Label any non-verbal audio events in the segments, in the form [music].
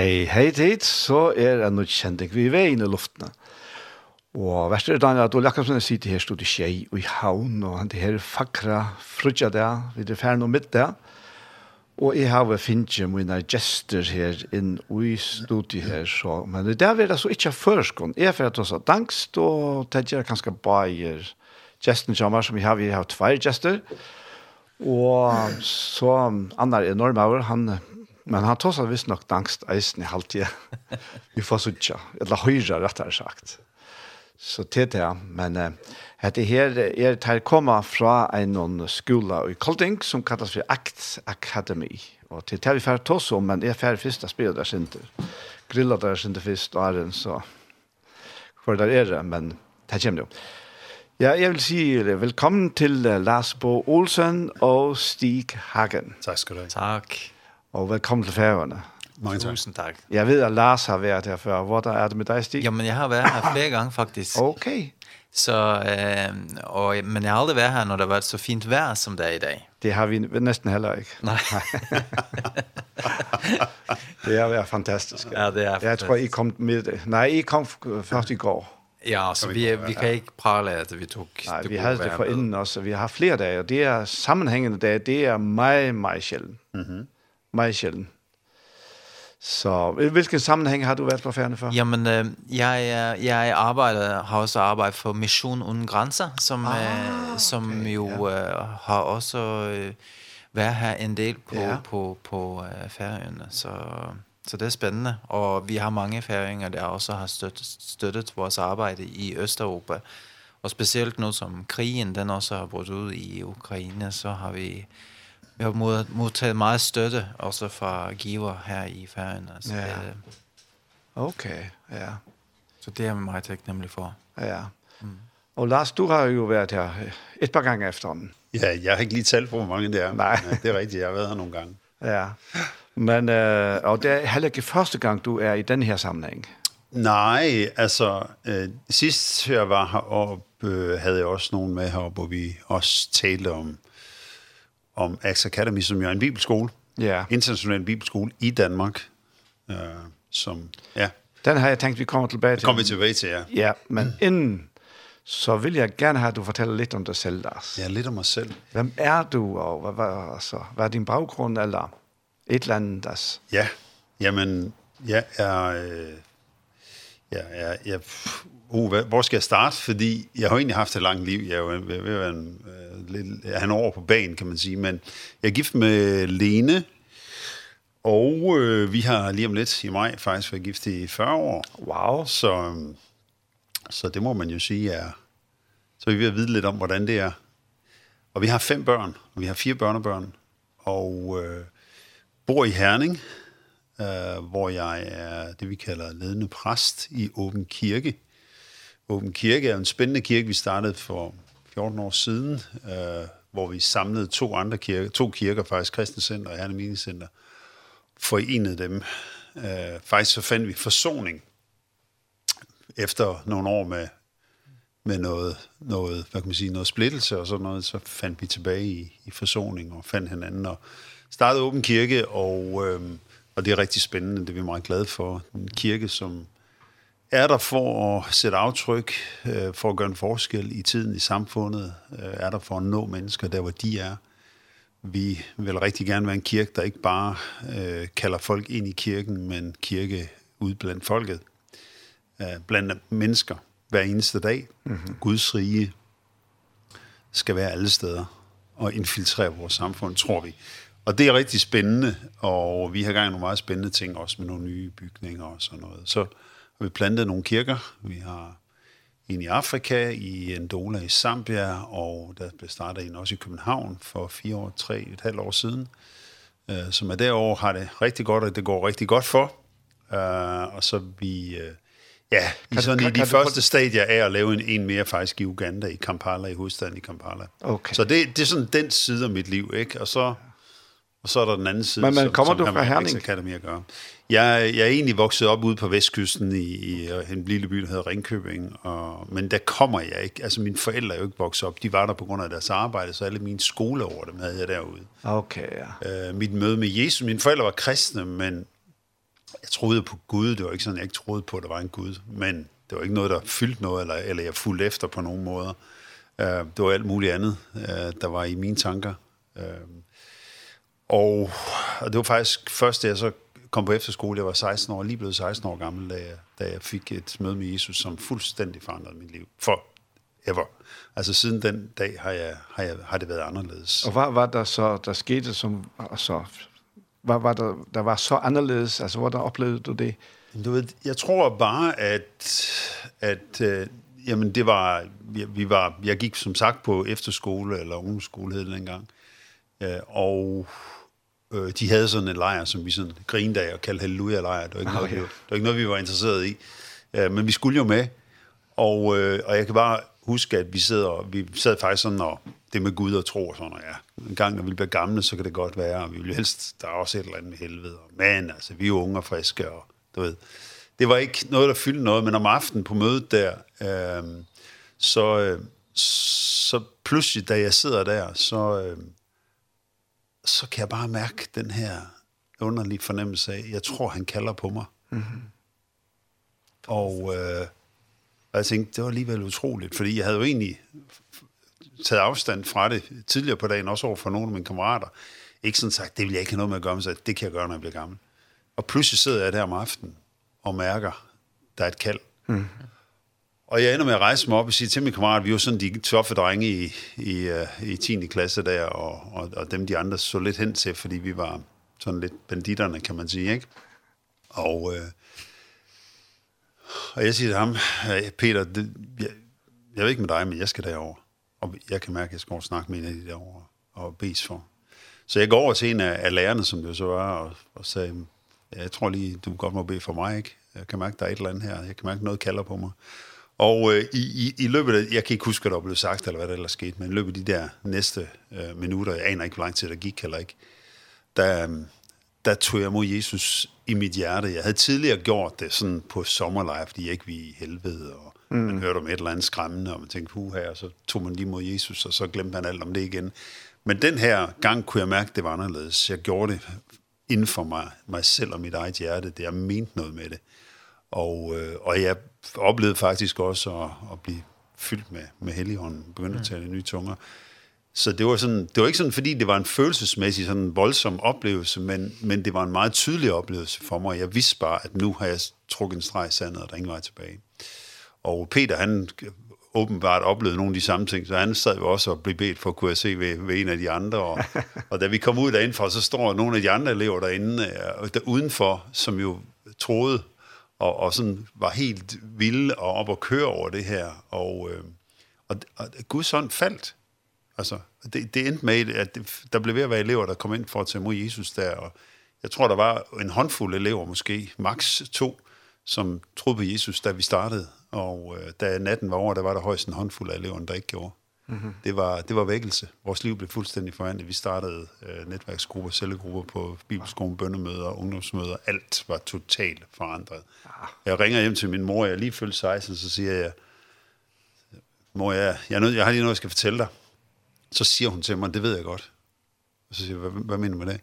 Hei, hei tid, så er en kjending vi vei inn i luftene. Og verst er det Daniel Ole Jakobsen sitter her stod i Kjei og i Havn, og han er her fakra frutja der, vi er ferdig og midt der. Og jeg har finnet mine gester her inn i studiet her, så. men det er vil jeg så ikke ha førskånd. Jeg er får ta seg dangst, og tenker jeg kanskje bare gesten kommer, som vi har, vi har tve gester. Og så Anna er Normauer, han Men han tar seg visst nok dangst eisen i halvtid. [laughs] Vi får suttja, eller høyre rettere sagt. Så til det, men uh, dette her er til å komme fra en skola i Kolding som kallas for ACT Academy. Og til det vi får ta oss om, men jeg får først å spille der sinter. Grilla der sinter først og æren, så hvor der er det, men det kommer jo. Ja, jeg vil si velkommen til Lars Bo Olsen og Stig Hagen. Takk skal du ha. Takk og velkommen til færgerne. Mange takk. Tusen takk. Jeg ved, at Lars har været her før. Hvor er det med dig, Stig? Jamen, jeg har været her flere gange, faktisk. Okay. Så, øh, og, men jeg har aldrig været her, når det har et så fint vejr, som det er i dag. Det har vi næsten heller ikke. Nej. [laughs] [laughs] det har været fantastisk. Ja, det er fantastisk. Jeg tror, I kom med det. Nej, I kom først i går. Ja, så vi, vi kan ikke prale at vi tog Nej, det vi havde det for inden også. Vi har flere dage, og det er sammenhængende dage. Det er meget, meget sjældent. Mm meget sjældent. Så i hvilken sammenhæng har du været på færgerne for? Jamen, øh, jeg, jeg arbejder, har også arbejdet for Mission Uden Grænser, som, ah, øh, som okay, jo ja. øh, har også øh, været her en del på, ja. på, på, på øh, færgerne. Så, så det er spændende. Og vi har mange færinger, der også har støttet, støttet vores arbejde i Østeuropa. Og specielt nu som krigen, den også har brudt ud i Ukraine, så har vi vi har mod, modtaget meget støtte, også fra giver her i Færøen. Altså, ja. Det, okay, ja. Så det er vi meget taknemmelig for. Ja. Mm. Og Lars, du har jo været her et par gange efterhånden. Ja, jeg har ikke lige talt på, hvor mange det er. Nej. Men, det er rigtigt, jeg har været her nogle gange. Ja. Men, øh, og det er heller ikke første gang, du er i den her sammenhæng. Nej, altså, øh, sidst jeg var heroppe, øh, havde jeg også nogen med heroppe, hvor vi også talte om om Axe Academy, som jo er en bibelskole. Ja. International bibelskole i Danmark. Øh, som, ja. Den har jeg tænkt, vi kommer tilbage til. Kommer vi tilbage til, ja. Ja, men mm. inden, så vil jeg gerne have, at du fortæller lidt om dig selv, Lars. Ja, lidt om mig selv. Hvem er du, og hvad, hvad, altså, hvad er din baggrund, eller et eller andet, Lars? Ja, jamen, jeg er... Øh, jeg er... Jeg, oh, hvad, hvor skal jeg starte? Fordi jeg har egentlig haft et langt liv. Jeg er jo jeg, en, lidt, han over på banen, kan man sige. Men jeg er gift med Lene, og øh, vi har lige om lidt i maj faktisk været gift i 40 år. Wow. Så, så det må man jo sige er... Så vi er ved at vide lidt om, hvordan det er. Og vi har fem børn, og vi har fire børnebørn, og øh, bor i Herning, øh, hvor jeg er det, vi kalder ledende præst i Åben Kirke Åben Kirke er en spændende kirke, vi startede for 14 år siden, øh, hvor vi samlede to andre kirker, to kirker faktisk, Kristenscenter og Herne Minicenter, forenede dem. Øh, faktisk så fandt vi forsoning efter nogle år med, med noget, noget, hvad kan man sige, noget splittelse og sådan noget, så fandt vi tilbage i, i forsoning og fandt hinanden og startede Åben Kirke, og, øh, og det er rigtig spændende, det er vi meget glade for. En kirke, som er der for at sætte aftryk, øh, for at gøre en forskel i tiden i samfundet, øh, er der for at nå mennesker der, hvor de er. Vi vil rigtig gerne være en kirke, der ikke bare øh, kalder folk ind i kirken, men kirke ud blandt folket, øh, blandt mennesker hver eneste dag. Mm -hmm. Guds rige skal være alle steder og infiltrere vores samfund, tror vi. Og det er rigtig spændende, og vi har gang i nogle meget spændende ting, også med nogle nye bygninger og sådan noget. Så vi plantet nogle kirker. Vi har en i Afrika, i Andola i Zambia, og der blev startet en også i København for fire år, tre, et halvt år siden, Uh, som er derovre har det rigtig godt, og det går rigtig godt for. Uh, og så vi... uh, Ja, kan, i sådan kan, i de kan første stadier er at lave en, en mere faktisk i Uganda, i Kampala, i hovedstaden i Kampala. Okay. Så det, det er sådan den side af mit liv, ikke? Og så Og så er der den anden side, men, men som, kommer som, du fra Herning? Academy at gøre. Jeg, jeg er egentlig vokset op ude på vestkysten i, i en lille by, der hedder Ringkøbing, og, men der kommer jeg ikke. Altså mine forældre er jo ikke vokset op. De var der på grund af deres arbejde, så alle mine skoleår, dem havde jeg derude. Okay, ja. Øh, mit møde med Jesus, mine forældre var kristne, men jeg troede på Gud. Det var ikke sådan, jeg ikke troede på, at der var en Gud. Men det var ikke noget, der fyldte noget, eller, eller jeg fulgte efter på nogen måder. Øh, det var alt muligt andet, øh, der var i mine tanker. Øh, Og, og det var faktisk først, da jeg så kom på efterskole, jeg var 16 år, lige blevet 16 år gammel, da jeg, da jeg fik et møde med Jesus, som fuldstændig forandrede mit liv. For ever. Altså siden den dag har jeg har jeg har det været anderledes. Og hvad var der så der skete som altså hvad var der der var så anderledes? Altså hvordan oplevede du det? Du ved, jeg tror bare at at øh, jamen det var vi, vi var jeg gik som sagt på efterskole eller ungdomsskole hed dengang. Eh øh, og øh, de havde sådan en lejr, som vi sådan grinede af og kaldte halleluja-lejr. Det var ikke, okay. noget, det var ikke noget, vi var interesseret i. Øh, men vi skulle jo med. Og, øh, og jeg kan bare huske, at vi sidder, vi sad faktisk sådan, og det med Gud og tro og sådan, og ja, en gang, når vi bliver gamle, så kan det godt være, og vi vil helst, der er også et eller andet med helvede, og man, altså, vi er unge og friske, og du ved. Det var ikke noget, der fyldte noget, men om aftenen på mødet der, øh, så, øh, så pludselig, da jeg sidder der, så, øh, så kan jeg bare mærke den her underlige fornemmelse af, jeg tror, han kalder på mig. Mm -hmm. Og, øh, og jeg tænkte, det var alligevel utroligt, fordi jeg havde jo egentlig taget afstand fra det tidligere på dagen, også over for nogle af mine kammerater. Ikke sådan sagt, det vil jeg ikke have noget med at gøre, men så det kan jeg gøre, når jeg bliver gammel. Og pludselig sidder jeg der om aftenen og mærker, der er et kald. Mm. -hmm. Og jeg ender med at rejse mig op og sige til min kammerat, vi var sådan de toffe drenge i, i, i 10. klasse der, og, og, og dem de andre så lidt hen til, fordi vi var sådan lidt banditterne, kan man sige, ikke? Og, øh, og jeg siger til ham, Peter, det, jeg, jeg ved ikke med dig, men jeg skal derover. Og jeg kan mærke, at jeg skal over snakke med en af de derovre og bes for. Så jeg går over til en af, af lærerne, som det så var, og, og sagde, ja, jeg tror lige, du godt må bede for mig, ikke? Jeg kan mærke, der er et eller andet her. Jeg kan mærke, noget kalder på mig. Og øh, i, i, i løbet af, jeg kan ikke huske, hvad der blev sagt, eller hvad der ellers skete, men i løbet af de der næste øh, minutter, jeg aner ikke, hvor lang tid der gik heller ikke, der, øh, der tog jeg mod Jesus i mit hjerte. Jeg havde tidligere gjort det sådan på sommerlejr, fordi jeg ikke ville i helvede, og mm. man hørte om et eller andet skræmmende, og man tænkte, hu her, og så tog man lige mod Jesus, og så glemte man alt om det igen. Men den her gang kunne jeg mærke, det var anderledes. Jeg gjorde det inden for mig, mig selv og mit eget hjerte, det jeg mente noget med det. Og, øh, og jeg oplevede faktisk også at, at blive fyldt med, med helligånden, begyndte mm. at tale nye tunger. Så det var, sådan, det var ikke sådan, fordi det var en følelsesmæssig sådan voldsom oplevelse, men, men det var en meget tydelig oplevelse for mig. Jeg vidste bare, at nu har jeg trukket en streg i sandet, og der er ingen vej tilbage. Og Peter, han åbenbart oplevede nogle af de samme ting, så han sad jo også og blev bedt for, kunne se ved, ved en af de andre. Og, og da vi kom ud derindfor, så står nogle af de andre elever derinde, og der udenfor, som jo troede, og, og sådan var helt vild og op og køre over det her. Og, øh, og, og Guds hånd faldt. Altså, det, det endte med, at det, der blev ved at være elever, der kom ind for at tage imod Jesus der. Og jeg tror, der var en håndfuld elever måske, max to, som troede på Jesus, da vi startede. Og øh, da natten var over, der var der højst en håndfuld af eleverne, der ikke gjorde. Mm-hmm. Det var det var vækkelse. Vores liv blev fuldstændig forandret. Vi startede øh, netværksgrupper, cellegrupper på bibelskolen, bønnemøder, ungdomsmøder. Alt var totalt forandret. Ah. Jeg ringer hjem til min mor, jeg er lige fyldt 16, så siger jeg, mor, jeg, jeg, er nød, jeg har lige noget, jeg skal fortælle dig. Så siger hun til mig, det ved jeg godt. Og så siger jeg, hvad, hvad mener du med det?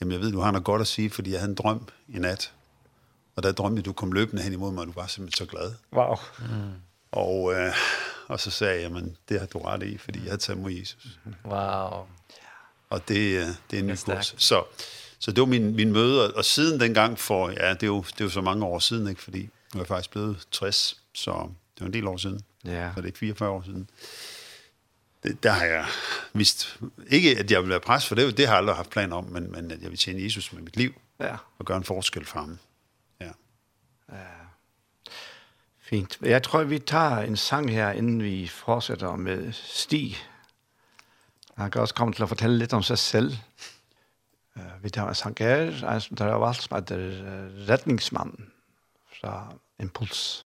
Jamen, jeg ved, du har noget godt at sige, fordi jeg havde en drøm i nat. Og der drømte, du kom løbende hen imod mig, og du var simpelthen så glad. Wow. Mm. Og... Øh, Og så sagde jeg, men det har du ret i, fordi jeg har taget mod Jesus. Wow. Og det, det er en ny kurs. Så, så det var min, min møde, og siden dengang for, ja, det er, jo, det er jo så mange år siden, ikke? fordi nu er jeg faktisk blevet 60, så det var en del år siden. Ja. Så det er 44 år siden. Det, der har jeg vist, ikke at jeg vil være præst, for det, det har jeg aldrig haft planer om, men, men at jeg vil tjene Jesus med mit liv. Ja. Og gøre en forskel for ham. Ja. Ja. Fint. Jeg tror, vi tager en sang her, inden vi fortsætter med Stig. Han kan også komme til at fortælle lidt om sig selv. Vi tager en sang her, en som der er valgt, som heter Redningsmannen fra Impuls.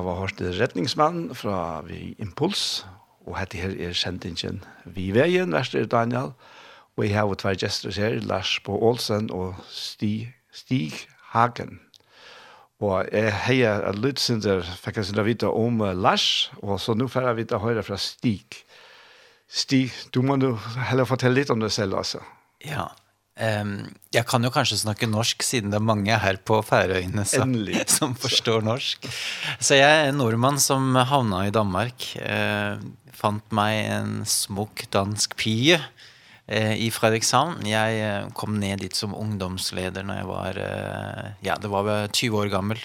hava hørt redningsmann fra vi Impuls, og hette her er sendingen Vi Veien, verste er Daniel, og jeg hava tvær gestur her, Lars Bo Olsen og Stig, Stig Hagen. Og jeg heia at Lutzinder fikk jeg sinne vite om Lars, og så nå får jeg vite høyre fra Stig. Stig, du må nå heller fortelle litt om deg selv, altså. Ja, Um, jag kan ju kanske snacka norsk siden det är många här på Färöarna som, [laughs] som förstår norsk. Så jag är en norrman som havna i Danmark. Eh, fant mig en smuk dansk pige eh, i Fredrikshavn. Jag eh, kom ner dit som ungdomsleder när jag var eh, ja, det var 20 år gammal.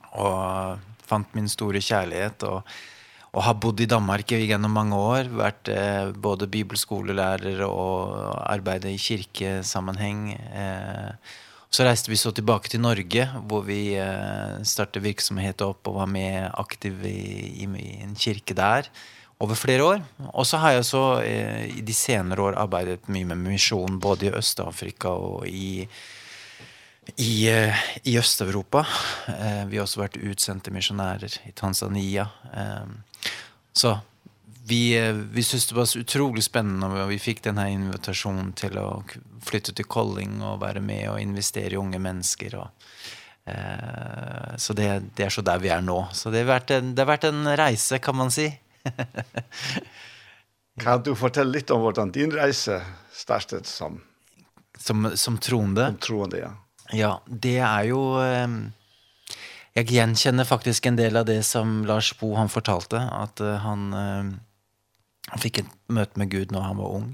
Och fant min stora kärlek och og har bodd i Danmark gjennom mange år, vært eh, både bibelskolelærer og arbeidet i kirkesammenheng. Eh, så reiste vi så tilbake til Norge, hvor vi eh, startet virksomhet opp og var med aktiv i, i, i en kirke der over flere år. Og så har jeg så eh, i de senere år arbeidet mye med misjon både i Øst-Afrika og i i i Østeuropa. Eh vi har också varit utsända missionärer i Tanzania. Ehm Så vi vi syns det var så otroligt spännande och vi fick den här invitationen till att flytta till Kolling och vara med och investera i unga människor och eh så det det är så där vi är nu. Så det har varit en det har varit en resa kan man säga. [laughs] kan du fortälla lite om vart din resa startade som som som troende? Som troende ja. Ja, det är ju eh, jag gjenkjenner faktisk en del av det som Lars Bo han fortalte, at uh, han, uh, han fikk et møte med Gud når han var ung.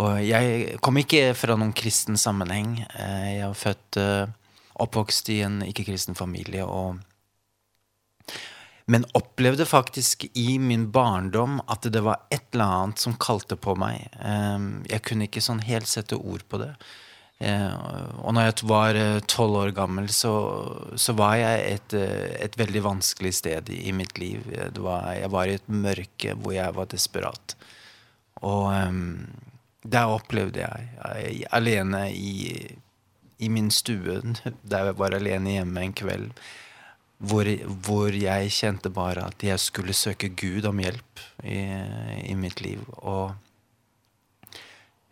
Og jeg kom ikke fra noen kristen sammenheng. Uh, jeg var født uh, oppvokst i en ikke-kristen familie, og men opplevde faktisk i min barndom at det var et eller annet som kalte på meg. Ehm jeg kunne ikke sånn helt sette ord på det. Uh, Eh, och när jag var 12 år gammal så så var jag ett ett väldigt vanskligt sted i, i mitt liv. Det var jag var i ett mörke hvor jag var desperat. Och ehm där upplevde jag, jag alene i i min stue [laughs] där jag var alene hemma en kväll hvor, hvor jeg kjente bare at jeg skulle søke Gud om hjelp i, i mitt liv, og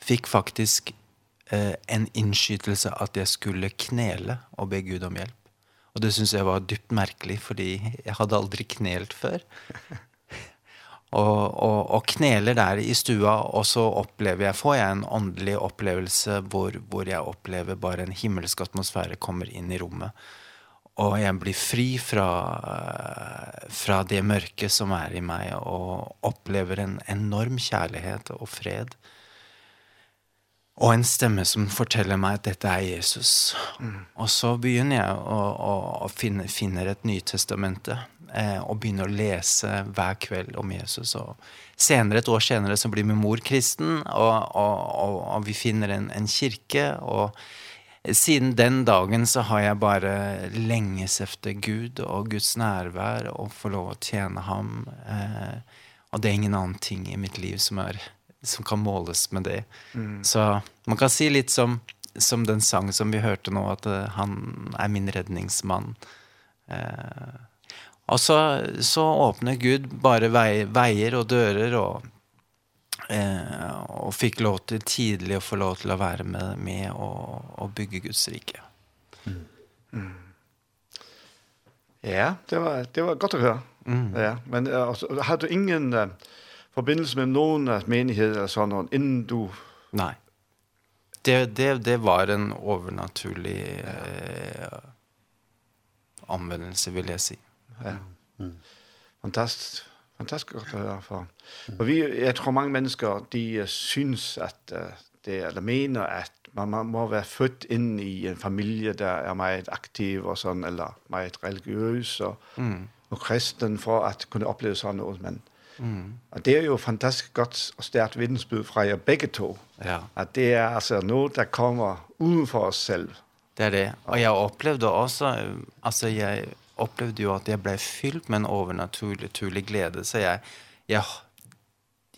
fikk faktisk eh, en innskytelse at jeg skulle knele og be Gud om hjelp. Og det synes jeg var dypt merkelig, fordi jeg hadde aldri knelt før. [laughs] og, og, og kneler der i stua, og så opplever jeg, får jeg en åndelig opplevelse hvor, hvor jeg opplever bare en himmelsk atmosfære kommer inn i rommet. Og jeg blir fri fra, fra det mørke som er i meg, og opplever en enorm kjærlighet og fred. Eh, Og en stemme som forteller meg at dette er Jesus. Mm. Og så begynner jeg å, å, å finne, finner et nytestamente eh, og begynner å lese hver kveld om Jesus. Og senere, et år senere så blir min mor kristen, og, og, og, og vi finner en, en kirke. Og siden den dagen så har jeg bare lenges efter Gud og Guds nærvær og får lov å tjene ham. Eh, og det er ingen annen ting i mitt liv som er som kan måles med det. Mm. Så man kan si litt som, som den sangen som vi hørte nå, at uh, han er min redningsmann. Eh, og så, så åpner Gud bare vei, veier og dører, og, eh, og fikk lov til tidlig å få lov til å være med, med og, og bygge Guds rike. Mm. Mm. Ja, det var, det var godt å høre. Mm. Ja, men uh, hadde du ingen... Uh, forbindelse med noen af eller sånn, noget, inden du... Nej. Det, det, det var en overnaturlig eh, øh, anvendelse, vil jeg. Ja. Mm. Fantastisk. Fantastisk godt å høre for. Og vi, jeg tror mange mennesker, de uh, synes, at uh, det, eller mener, at man, man må være født inn i en familie, der er meget aktiv og sånn, eller meget religiøs og, mm. og kristen, for at kunne oppleve sånn noe, Men Mm. Og det er jo fantastisk godt og stærkt vidensbyd fra jer begge to. Ja. At det er altså noe der kommer uden for oss selv. Det er det. Og jeg upplevde også, altså jeg upplevde jo at jeg ble fylld med en overnaturlig turlig glede, så jeg, jeg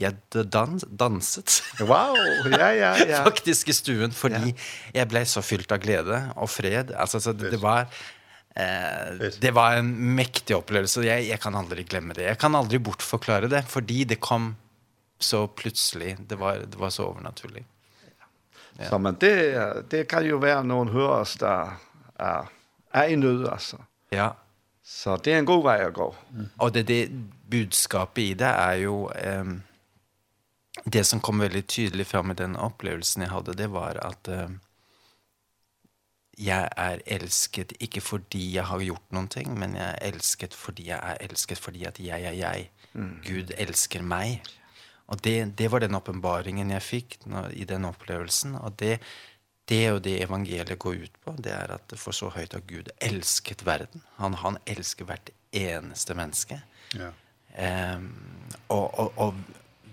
jeg dans, danset. Wow, ja, ja, ja. [laughs] Faktisk i stuen, fordi ja. jeg ble så fylt av glede og fred. Altså, så det, det var, Eh, det var en mäktig upplevelse. Jag jag kan aldrig glömma det. Jag kan aldrig bortförklara det för det kom så plötsligt. Det var det var så övernaturligt. Ja. Så men det det kan ju vara någon hörs där är är i nöd alltså. Ja. Så det är en god väg att gå. Mm. Och det det budskapet i det är ju ehm det som kom väldigt tydligt fram i den upplevelsen jag hade det var att um, jeg er elsket ikke fordi jeg har gjort noen ting, men jeg er elsket fordi jeg er elsket fordi at jeg er jeg. Mm. Gud elsker meg. Og det, det var den åpenbaringen jeg fikk når, i den opplevelsen, og det, det er jo det evangeliet går ut på, det er at for så høyt har Gud elsket verden. Han, han elsker hvert eneste menneske. Ja. Um, og, og, og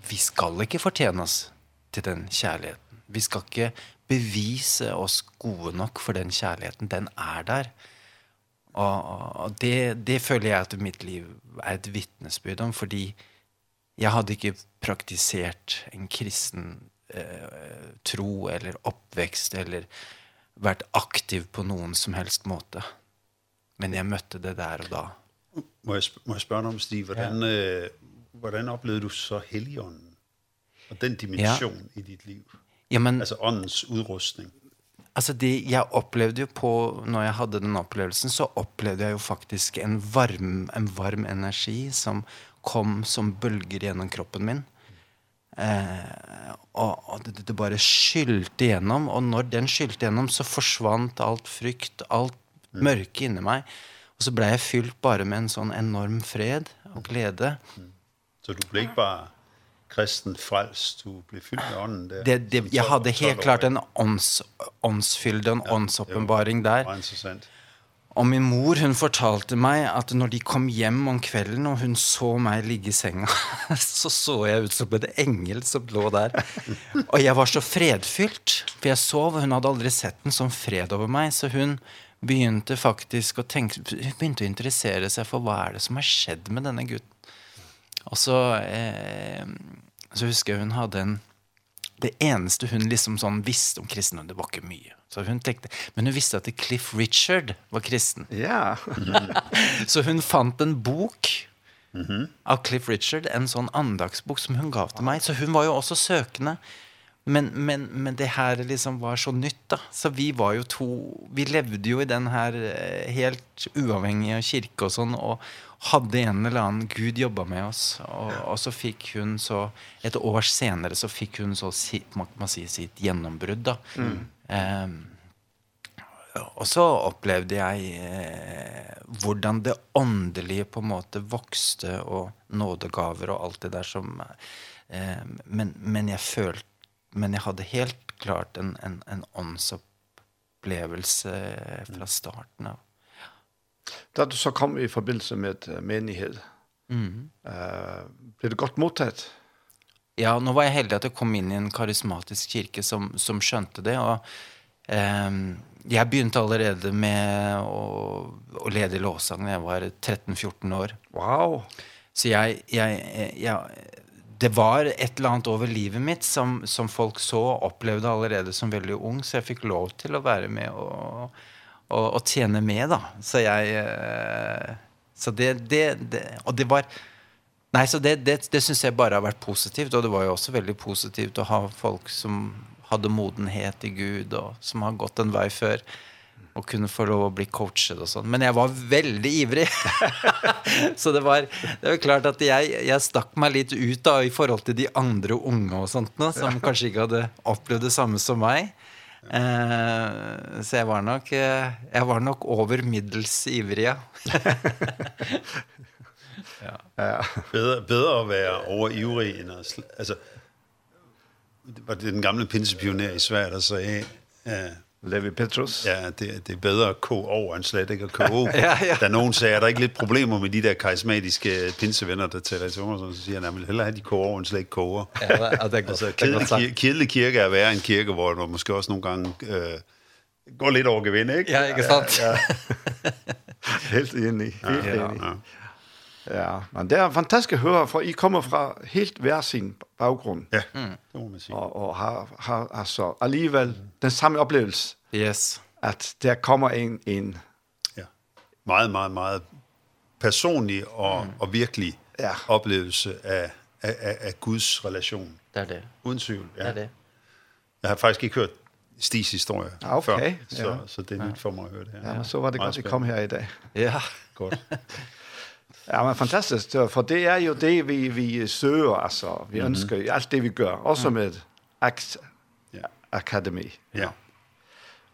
vi skal ikke fortjene oss til den kjærligheten. Vi skal ikke bevise oss gode nok for den kjærligheten, den er der. Og, og det, det føler jeg at mitt liv er et vittnesbyrd om, fordi jeg hadde ikke praktisert en kristen eh, tro eller oppvekst eller vært aktiv på noen som helst måte. Men jeg møtte det der og da. Må jeg, må jeg spørre om, Stig, hvordan, ja. øh, hvordan opplevde du så helligånden og den dimension ja. i ditt liv? Ja, men, alltså åndens utrustning. Alltså det jag upplevde ju på när jag hade den upplevelsen så upplevde jag ju faktiskt en varm en varm energi som kom som bølger genom kroppen min. Eh och, og det, det bara skylte igenom och när den skylte igenom så försvann allt frykt, allt mørke mörke inne mig. Och så blev jag fylld bara med en sån enorm fred och glädje. Så du blev bara kristen frelst, du ble fyllt med ånden. Det, det, det, jeg hadde helt klart en ånds, åndsfylde, en ja, åndsoppenbaring der. Og min mor hun fortalte meg at når de kom hjem om kvelden og hun så meg ligge i senga, [laughs] så så jeg ut som en engel som lå der. Og jeg var så fredfylt, for jeg sov, og hun hadde aldri sett en sånn fred over meg. Så hun begynte faktisk å tenke, hun begynte å interessere seg for hva er det som har skjedd med denne gutten. Och så eh så husker jeg hon hade en det eneste hun liksom sånn visste om kristendom, det var ikke mye. Så hun tenkte, men hun visste at Cliff Richard var kristen. Ja. Yeah. [laughs] så hun fant en bok av Cliff Richard, en sånn andagsbok som hun gav til meg. Så hun var jo også søkende. Men, men, men det her liksom var så nytt da. Så vi var jo to, vi levde jo i den her helt uavhengige kirke og sånn, og, hadde en eller annen Gud jobba med oss och och så fick hon så ett år senare så fick hon så sitt man kan säga sitt genombrott då. Mm. Ehm och så upplevde jag eh hurdan det andliga på något växte och nådegaver och allt det där som eh men men jag föll men jag hade helt klart en en en åndsupplevelse från starten av. Da du så kom i forbindelse med menighet, mm. uh, ble det godt mottatt? Ja, nå var jeg heldig at jeg kom inn i en karismatisk kirke som, som skjønte det, og um, jeg begynte allerede med å, å lede låsang da jeg var 13-14 år. Wow! Så jeg, jeg, jeg, jeg det var et eller annet over livet mitt som, som folk så og opplevde allerede som veldig ung, så jeg fikk lov til å være med og, og, og tjene med da. Så jeg, så det, det, det og det var, nei, så det, det, det synes jeg bare har vært positivt, og det var jo også veldig positivt å ha folk som hadde modenhet i Gud, og som har gått en vei før, og kunne få lov å bli coachet og sånn. Men jeg var veldig ivrig. [laughs] så det var, det var klart at jeg, jeg stakk meg litt ut da, i forhold til de andre unge og sånt, nå, som kanskje ikke hadde opplevd det samme som meg. Eh, så jeg var nok jeg var nok over middels ivrig. [laughs] ja. ja. Bedre, bedre at være over ivrig end at, altså, var det den gamle pinsepioner i Sverige, der sagde, eh, Levi Petrus. Ja, det, det er bedre at koge over end slet ikke at koge [laughs] ja, ja. Der nogen sagde, er der ikke lidt problemer med de der karismatiske pinsevenner, der taler i sommer, så siger han, at hellere have de koge over end slet ikke koger. Ja, og der går, altså, kedelig, der kedelig kirke er værre en kirke, hvor du måske også nogle gange øh, går lidt over gevind, ikke? Ja, ikke sant? Ja, ja. Helt enig. Helt ja, enig. Ja, ja. Ja, men det er fantastisk å høre, for I kommer fra helt hver sin baggrund. Ja, mm. det må man sige. Og, og har, har altså alligevel den samme oplevelse. Yes. At der kommer en... en ja. Meget, meget, meget personlig og, mm. og virkelig ja. oplevelse af, af, af, af Guds relation. Det er det. Uden tvivl, ja. Det er det. Jeg har faktisk ikke hørt Stis historie ah, okay. før, så, ja. så, så det er nyt for mig at høre det her. Ja, ja så var det godt, at I kom her i dag. Ja. godt. [laughs] Ja, men fantastiskt. För det är ju det vi, vi söker, alltså. Vi mm -hmm. önskar ju allt det vi gör. Också mm. med Act ja. Academy. Ja.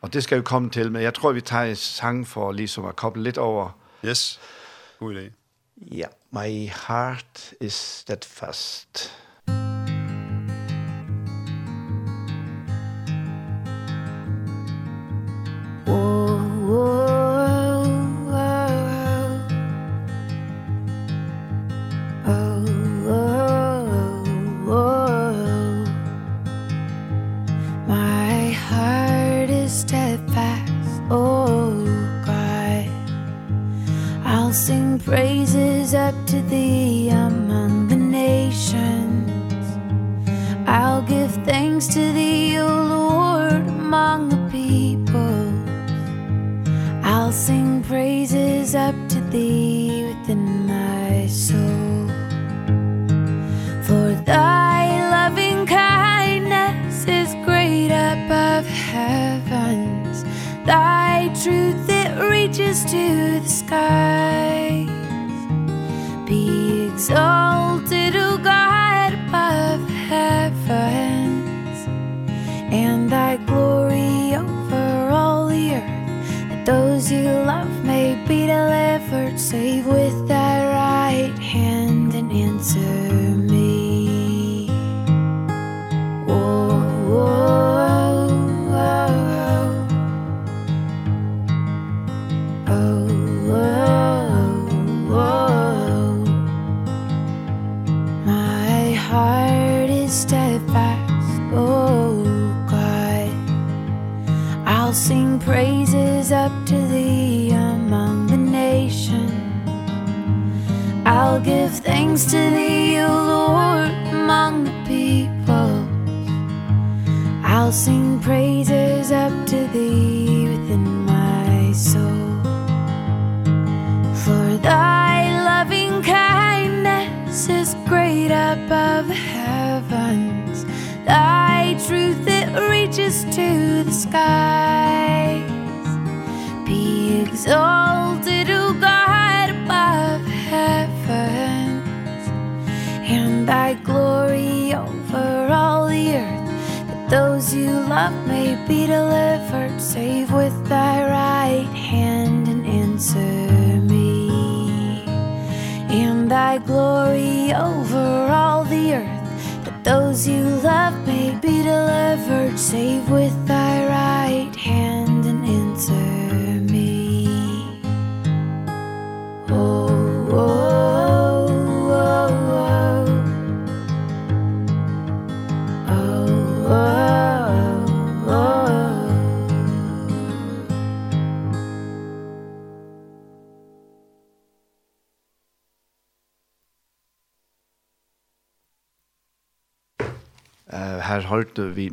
Og det skal jo komme til, men jeg tror, vi tager en sang for ligesom at koble lidt over. Yes, god idé. Ja, my heart is steadfast. to the skies. Be exalted. save with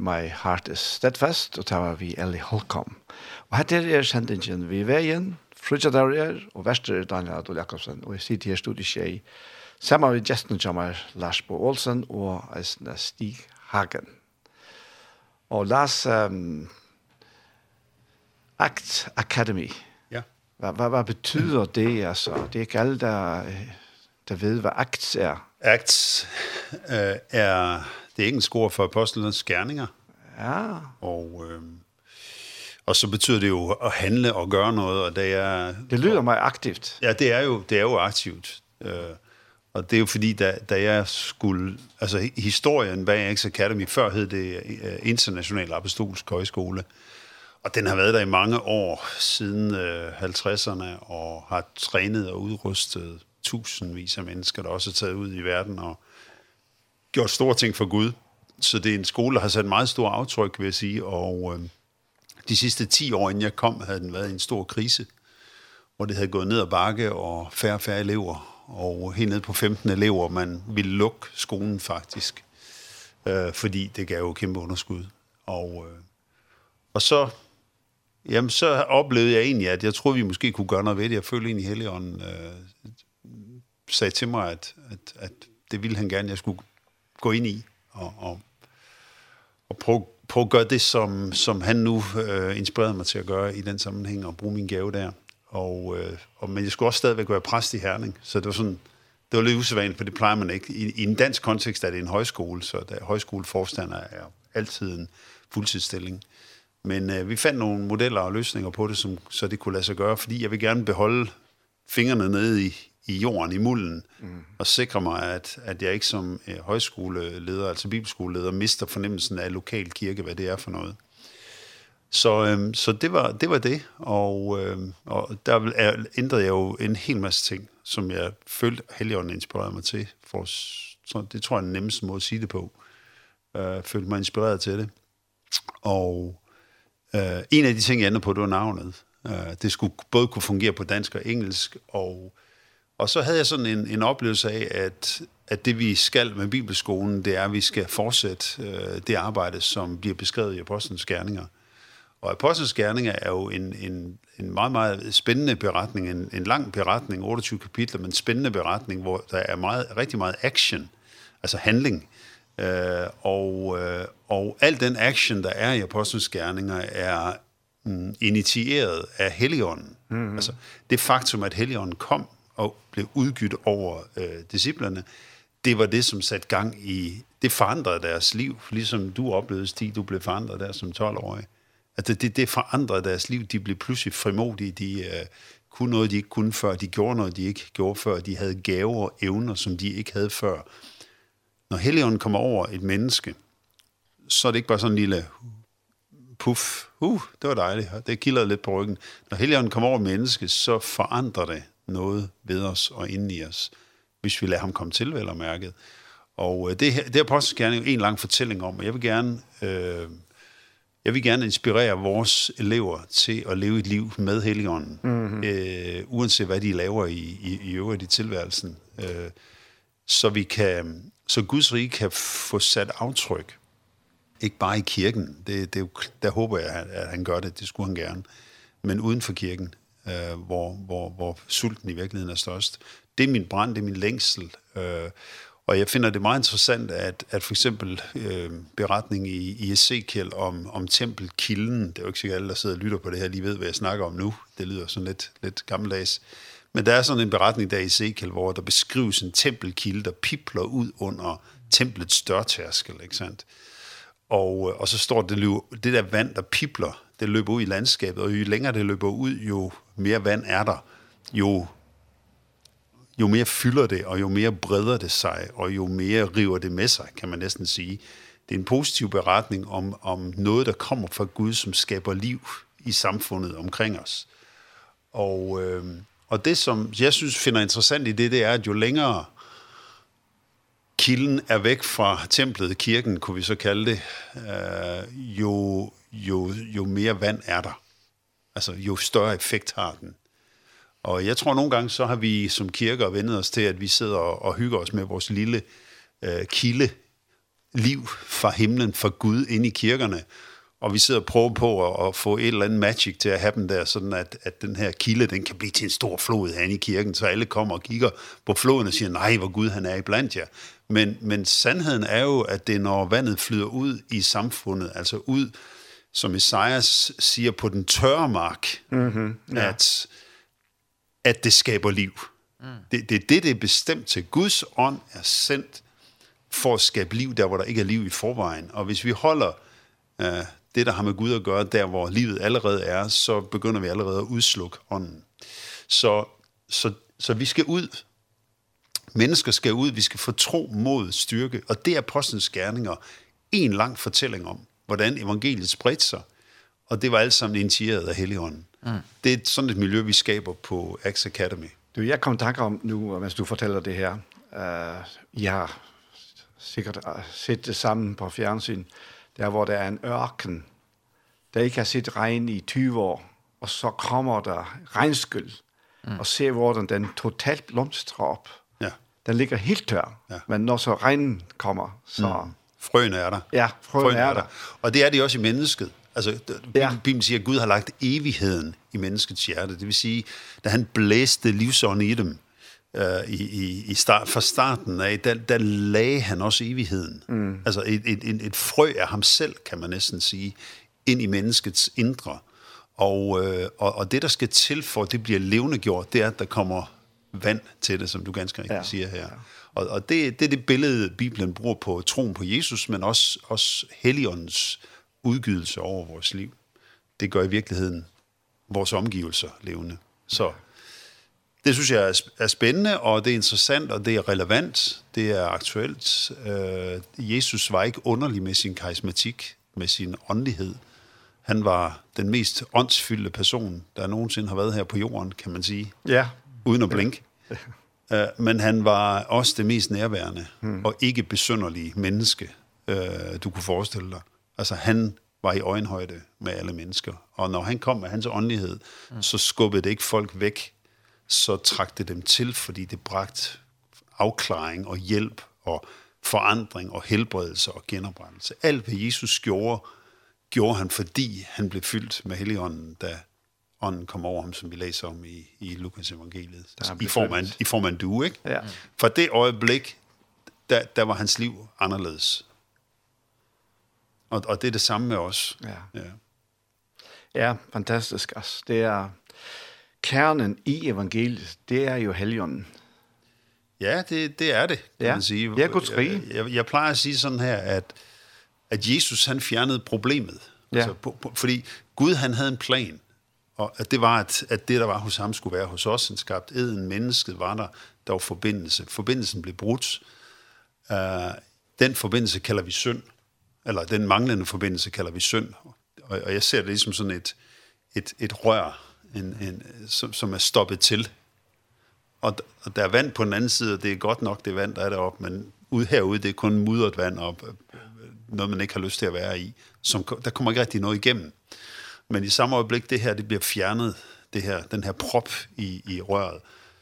My Heart is Steadfast, og det var vi Ellie Holcomb. Og her er sendingen vi veien, Frutjadar er, og verster er Daniel Adol Jakobsen, og jeg sitter her studiet tjei, sammen med gesten kommer Lars Bo Olsen og Eisne Stig Hagen. Og Lars, um, Act Academy, ja. hva, hva, hva betyder det, altså? Det er ikke alle, der, der ved, hvad Acts er. Acts øh, er det er ikke en score for apostlenes gerninger. Ja. Og, øh, og så betyder det jo at handle og gøre noget, og det er... Det lyder og, meget aktivt. Ja, det er jo, det er jo aktivt. Øh, og det er jo fordi, da, da jeg skulle... Altså, historien bag X Academy, før hed det International Apostolsk Højskole, og den har været der i mange år, siden øh, 50'erne, og har trænet og udrustet tusindvis af mennesker, der også er taget ud i verden og gjort store ting for Gud. Så det er en skole, der har sat meget stor aftryk, vil jeg sige. Og øh, de sidste 10 år, inden jeg kom, havde den været en stor krise, hvor det havde gået ned ad bakke og færre og færre elever. Og helt ned på 15 elever, man ville lukke skolen faktisk. Øh, fordi det gav jo kæmpe underskud. Og, øh, og så Jamen, så oplevede jeg egentlig, at jeg troede, vi måske kunne gøre noget ved det. Jeg følte egentlig, at Helligånden øh, sagde til mig, at, at, at det ville han gerne, jeg skulle gå ind i og, og, og prøve prøve at gøre det, som, som han nu øh, inspirerede mig til at gøre i den sammenhæng, og bruge min gave der. Og, øh, og, men jeg skulle også stadigvæk være præst i Herning, så det var sådan, det var lidt usædvanligt, for det plejer man ikke. I, I en dansk kontekst er det en højskole, så der, højskoleforstander er altid en fuldtidsstilling. Men øh, vi fandt nogle modeller og løsninger på det, som, så det kunne lade sig gøre, fordi jeg vil gerne beholde fingrene nede i, i jorden, i mulden, mm. og sikre mig, at, at jeg ikke som øh, højskoleleder, altså bibelskoleleder, mister fornemmelsen af lokal kirke, hvad det er for noget. Så, øhm, så det, var, det var det, og, øhm, og der er, ændrede jeg jo en hel masse ting, som jeg følte, Helligånden inspirerede mig til. For, så, det tror jeg er den nemmeste måde at sige det på. Øh, følte mig inspireret til det. Og øh, en af de ting, jeg ændrede på, det var navnet. Øh, det skulle både kunne fungere på dansk og engelsk, og Og så havde jeg sådan en, en oplevelse af, at, at det vi skal med Bibelskolen, det er, at vi skal fortsætte øh, det arbejde, som bliver beskrevet i Apostlenes Gerninger. Og Apostlenes Gerninger er jo en, en, en meget, meget spændende beretning, en, en lang beretning, 28 kapitler, men en spændende beretning, hvor der er meget, rigtig meget action, altså handling. Øh, og, øh, og al den action, der er i Apostlenes Gerninger, er mm, initieret af Helligånden. Mm -hmm. Altså det faktum, at Helligånden kom og blev udgydt over øh, disciplerne, det var det, som satte gang i, det forandrede deres liv, ligesom du oplevede, Stig, du blev forandret der som 12-årig. At det, det, det forandrede deres liv, de blev pludselig frimodige, de øh, kunne noget, de ikke kunne før, de gjorde noget, de ikke gjorde før, de havde gaver og evner, som de ikke havde før. Når Helligånden kommer over et menneske, så er det ikke bare sådan en lille puff, uh, det var dejligt, det kilder lidt på ryggen. Når Helligånden kommer over menneske, så forandrer det noget ved os og inde i os, hvis vi lader ham komme til, vel og mærket. Og øh, det, her, det er Apostles gerne en lang fortælling om, og jeg vil gerne... Øh, jeg vil gerne inspirere vores elever til at leve et liv med Helligånden, mm -hmm. øh, uanset hvad de laver i, i, i øvrigt i tilværelsen, øh, så, vi kan, så Guds rige kan få sat aftryk, ikke bare i kirken, det, det, der håber jeg, at han gør det, det skulle han gerne, men uden for kirken, øh, hvor, hvor, hvor sulten i virkeligheden er størst. Det er min brand, det er min længsel. Øh, og jeg finder det meget interessant, at, at for eksempel øh, beretningen i, i Ezekiel om, om tempelkilden, det er jo ikke sikkert alle, der sidder og lytter på det her, lige ved, hvad jeg snakker om nu. Det lyder sådan lidt, lidt gammeldags. Men der er sådan en beretning der i Ezekiel, hvor der beskrives en tempelkilde, der pipler ud under templets dørtærskel, ikke sandt? Og, og så står det, det der vand, der pipler, det løber ud i landskabet, og jo længere det løber ud, jo mere vand er der, jo, jo mere fylder det, og jo mere breder det sig, og jo mere river det med sig, kan man næsten sige. Det er en positiv beretning om, om noget, der kommer fra Gud, som skaber liv i samfundet omkring os. Og, øh, og det, som jeg synes finder interessant i det, det er, at jo længere kilden er væk fra templet, kirken kunne vi så kalde det, øh, jo, jo, jo mere vand er der. Altså, jo større effekt har den. Og jeg tror nogle gange, så har vi som kirker vendet os til, at vi sidder og, og hygger os med vores lille øh, kilde liv fra himlen, fra Gud ind i kirkerne. Og vi sidder og prøver på at, at få et eller andet magic til at have dem der, sådan at, at den her kilde, den kan blive til en stor flod herinde i kirken, så alle kommer og kigger på floden og siger, nej, hvor Gud han er iblandt jer. Men, men sandheden er jo, at det er, når vandet flyder ud i samfundet, altså ud som Isaias siger på den tørre mark, mm -hmm. ja. at, at det skaber liv. Mm. Det, det er det, det er bestemt til. Guds ånd er sendt for at skabe liv der, hvor der ikke er liv i forvejen. Og hvis vi holder øh, det, der har med Gud at gøre, der hvor livet allerede er, så begynder vi allerede at udslukke ånden. Så, så, så vi skal ud. Mennesker skal ud. Vi skal få tro, mod, styrke. Og det er apostlenes gerninger en lang fortælling om hvordan evangeliet spredte sig. Og det var alt sammen initieret af Helligånden. Mm. Det er sådan et miljø, vi skaber på Axe Academy. Du, jeg kom i tanke om nu, mens du fortæller det her. Uh, jeg har sikkert set det sammen på fjernsyn. Der, hvor der er en ørken, der ikke har set regn i 20 år. Og så kommer der regnskyld. Mm. Og se, hvor den, den totalt blomstrer op. Ja. Den ligger helt tør. Ja. Men når så regnen kommer, så... Mm Frøen er der. Ja, frøen, frøen er, er der. Og det er det også i mennesket. Altså, ja. Bibelen siger, at Gud har lagt evigheden i menneskets hjerte. Det vil sige, da han blæste livsånden i dem, øh, i, i, i start, fra starten af, der, der lagde han også evigheden. Mm. Altså et, et, et, et frø af ham selv, kan man næsten sige, ind i menneskets indre. Og, øh, og, og det, der skal til for, at det bliver levende gjort, det er, at der kommer vand til det, som du ganske rigtigt ja. siger her. Ja. Og, og det, det er det billede, Bibelen bruger på troen på Jesus, men også, også Helligåndens udgydelse over vores liv. Det gør i virkeligheden vores omgivelser levende. Så det synes jeg er spændende, og det er interessant, og det er relevant, det er aktuelt. Øh, Jesus var ikke underlig med sin karismatik, med sin åndelighed. Han var den mest åndsfyldte person, der nogensinde har været her på jorden, kan man sige. Ja. Uden at blinke. Ja. Uh, men han var også det mest nærværende mm. og ikke besynderlige menneske, uh, du kunne forestille dig. Altså han var i øjenhøjde med alle mennesker. Og når han kom med hans åndelighed, mm. så skubbede det ikke folk væk, så trak det dem til, fordi det bragte afklaring og hjælp og forandring og helbredelse og genoprettelse. Alt hvad Jesus gjorde, gjorde han, fordi han blev fyldt med Helligånden, da ånden kommer over ham, som vi læser om i, i Lukas evangeliet. Der, I, form af, I form af en due, ikke? Ja. For det øjeblik, der, der var hans liv anderledes. Og, og det er det samme med os. Ja, ja. ja fantastisk. Altså, det er kernen i evangeliet, det er jo helgen. Ja, det, det er det, kan ja. man sige. Det er Guds rige. Jeg, jeg, jeg plejer at sige sådan her, at, at Jesus han fjernede problemet. Ja. Altså, på, på, fordi Gud han havde en plan. Og at det var, at, at det, der var hos ham, skulle være hos os. Han skabte eden, mennesket var der. Der var forbindelse. Forbindelsen blev brudt. Uh, den forbindelse kalder vi synd. Eller den manglende forbindelse kalder vi synd. Og, og jeg ser det ligesom sådan et, et, et rør, en, en, som, som er stoppet til. Og, og der er vand på den anden side, og det er godt nok det vand, der er deroppe, men ude herude, det er kun mudret vand op, noget man ikke har lyst til at være i. Som, der kommer ikke rigtig noget igennem. Men i samme øjeblik, det her det bliver fjernet, det her, den her prop i, i røret,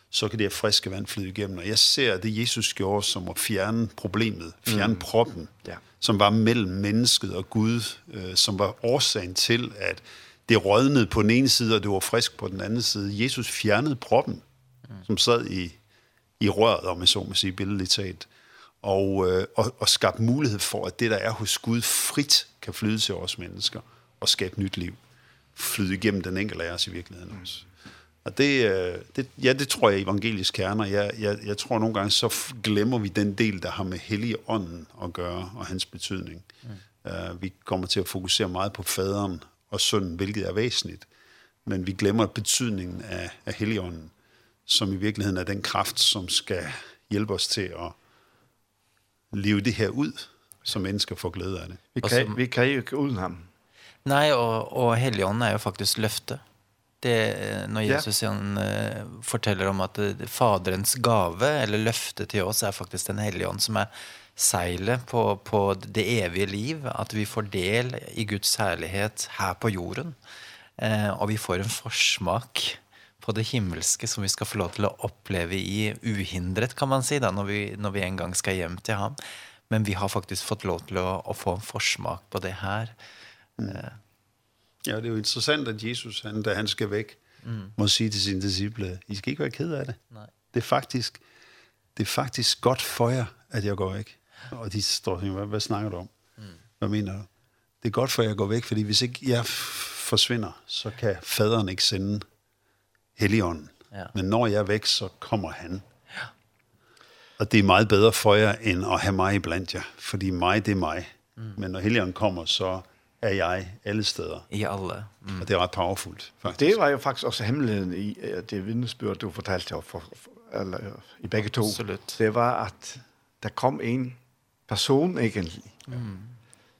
så kan det her friske vand flyde igennem. Og jeg ser det, Jesus gjorde, som at fjerne problemet, fjerne mm. proppen, ja. som var mellem mennesket og Gud, øh, som var årsagen til, at det rådnede på den ene side, og det var frisk på den anden side. Jesus fjernede proppen, mm. som sad i, i røret, om jeg så må sige, billedligt talt, og, øh, og, og skabte mulighed for, at det, der er hos Gud, frit kan flyde til os mennesker og skabe nyt liv flyde igennem den enkelte af os i virkeligheden også. Og det, det, ja, det tror jeg er evangelisk kerner. Jeg, jeg, jeg tror nogle gange, så glemmer vi den del, der har med hellige ånden at gøre, og hans betydning. Mm. Uh, vi kommer til at fokusere meget på faderen og sønnen, hvilket er væsentligt. Men vi glemmer betydningen af, af helligånden, som i virkeligheden er den kraft, som skal hjælpe os til at leve det her ud, så mennesker får glæde af det. Vi kan, som, vi kan jo ikke uden ham. Nej, och och helgon är ju faktiskt löfte. Det när Jesus yeah. han uh, forteller om att faderns gave eller löfte till oss är faktiskt den helgon som är seile på på det eviga liv att vi får del i Guds härlighet här på jorden. Eh och vi får en försmak på det himmelske som vi ska få lov till att uppleva i uhindret kan man säga si, da, när vi när vi en gång ska hjem till ham. Men vi har faktiskt fått lov til å, å få en försmak på det här. Eh Ja, det er jo interessant, at Jesus, han, da han skal væk, mm. må sige til sine disciple, I skal ikke være ked af det. Nej. Det er faktisk, det er faktisk godt for jer, at jeg går væk. Og de står og hvad, hvad snakker du om? Mm. Hvad mener du? Det er godt for, at jeg går væk, fordi hvis ikke jeg forsvinder, så kan faderen ikke sende Helligånden. Ja. Men når jeg er væk, så kommer han. Ja. Og det er meget bedre for jer, end at have mig blandt jer. Fordi mig, det er mig. Mm. Men når Helligånden kommer, så er jeg alle steder. I alle. Mm. Og det var powerfult, faktisk. Det var jo faktisk også hemmeligheden i det vidnesbyrd, du fortalte her for, for, eller, i begge to. Absolutt. Det var, at der kom en person egentlig, mm.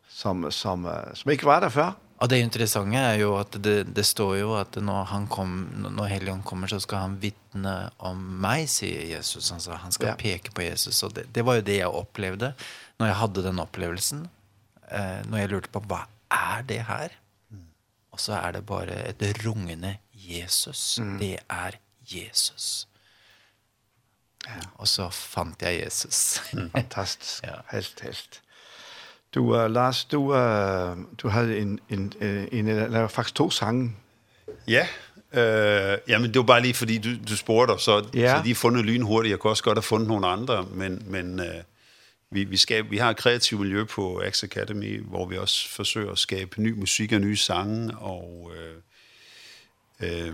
som, som, som ikke var der før. Og det interessante er jo at det, det står jo at når, han kom, når Helion kommer, så skal han vittne om meg, sier Jesus. Han, sa, han skal ja. peke på Jesus. Og det, det var jo det jeg opplevde når jeg hadde den opplevelsen. Eh, når jeg lurte på hva er det her. Og så er det bare et rungende Jesus. Mm. Det er Jesus. Ja. Og så fant jeg Jesus. Fantastisk. [laughs] ja. Helt, helt. Du, uh, Lars, du, uh, du havde en, en, en, en, en, faktisk to sange. Ja, øh, jamen det var bare lige fordi du, du spurgte, så, ja. så de er fundet lynhurtigt. Jeg kunne også godt have fundet nogle andre, men, men øh, vi vi skal vi har et kreativt miljø på Axe Academy, hvor vi også forsøger at skabe ny musik og nye sange og øh, øh,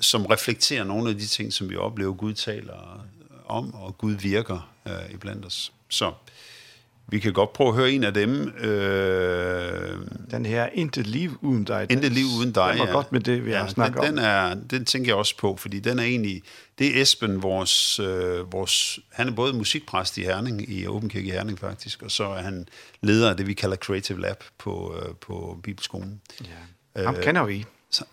som reflekterer nogle af de ting som vi oplever Gud taler om og Gud virker øh, iblandt os. Så øh, Vi kan godt prøve at høre en af dem. Øh, den her Intet liv uden dig. Intet liv uden dig, Den var ja. godt med det, vi ja, har snakket den, om. Den, er, den tænker jeg også på, fordi den er egentlig... Det er Esben, vores, øh, vores... Han er både musikpræst i Herning, i Åben Kirke i Herning faktisk, og så er han leder af det, vi kalder Creative Lab på, øh, på Bibelskolen. Ja. Ham øh, kender vi.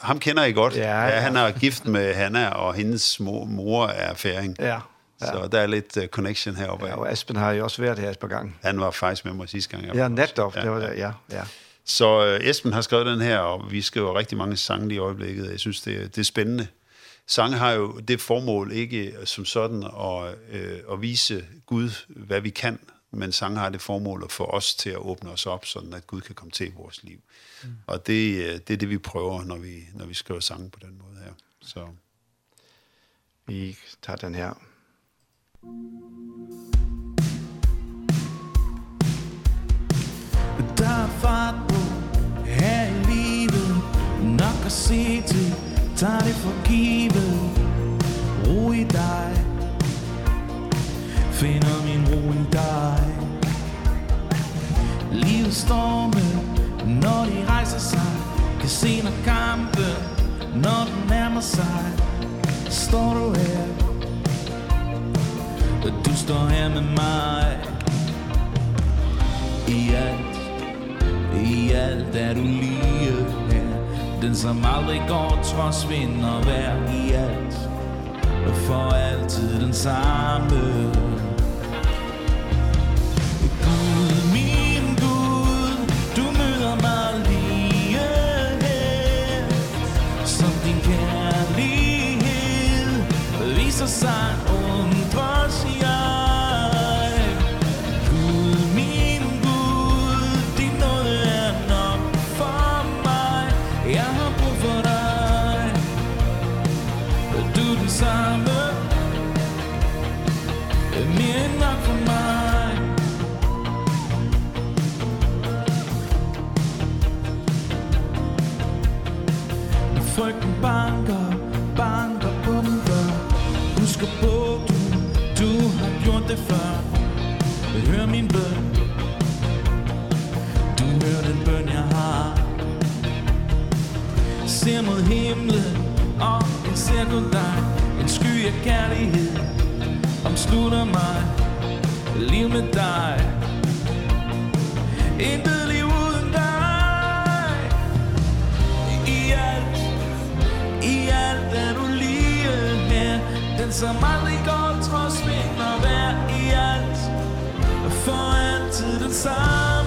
Ham kender I godt. Ja, ja. ja han er gift med Hanna, og hendes mor, mor er færing. Ja, Så der er lidt uh, connection heroppe. Ja, og Aspen har jo også været her et par gange. Han var faktisk med mig sidste gang. Jeg ja, netop. Ja. Det var det, ja. ja. Så uh, Esben har skrevet den her, og vi skriver rigtig mange sange lige i øjeblikket. Jeg synes, det, det er spændende. Sange har jo det formål ikke som sådan at, øh, at vise Gud, hvad vi kan, men sange har det formål at få os til at åbne os op, sådan at Gud kan komme til i vores liv. Mm. Og det, det er det, vi prøver, når vi, når vi skriver sange på den måde her. Så. Vi tager den her. Der er fart på her i livet Nok at se til, Tag det for givet. Ro i dig. Finder min ro i dig. Livets storme, når de rejser sig Kan se når kampen, når den nærmer sig. Står du her? Du står her med mig I alt I alt er du lige her. Den som aldrig går trods vind og vær I alt Og for altid den samme. Sun det før. Men hør min bøn. Du hører den bøn jeg har. Ser mod himlen Og en kun dig. En sky af kærlighed Omslutter mig. Liv med dig. Intet liv uden dig. I alt I alt er du lige her. Den som aldrig går trods min og hver i alt For altid den samme.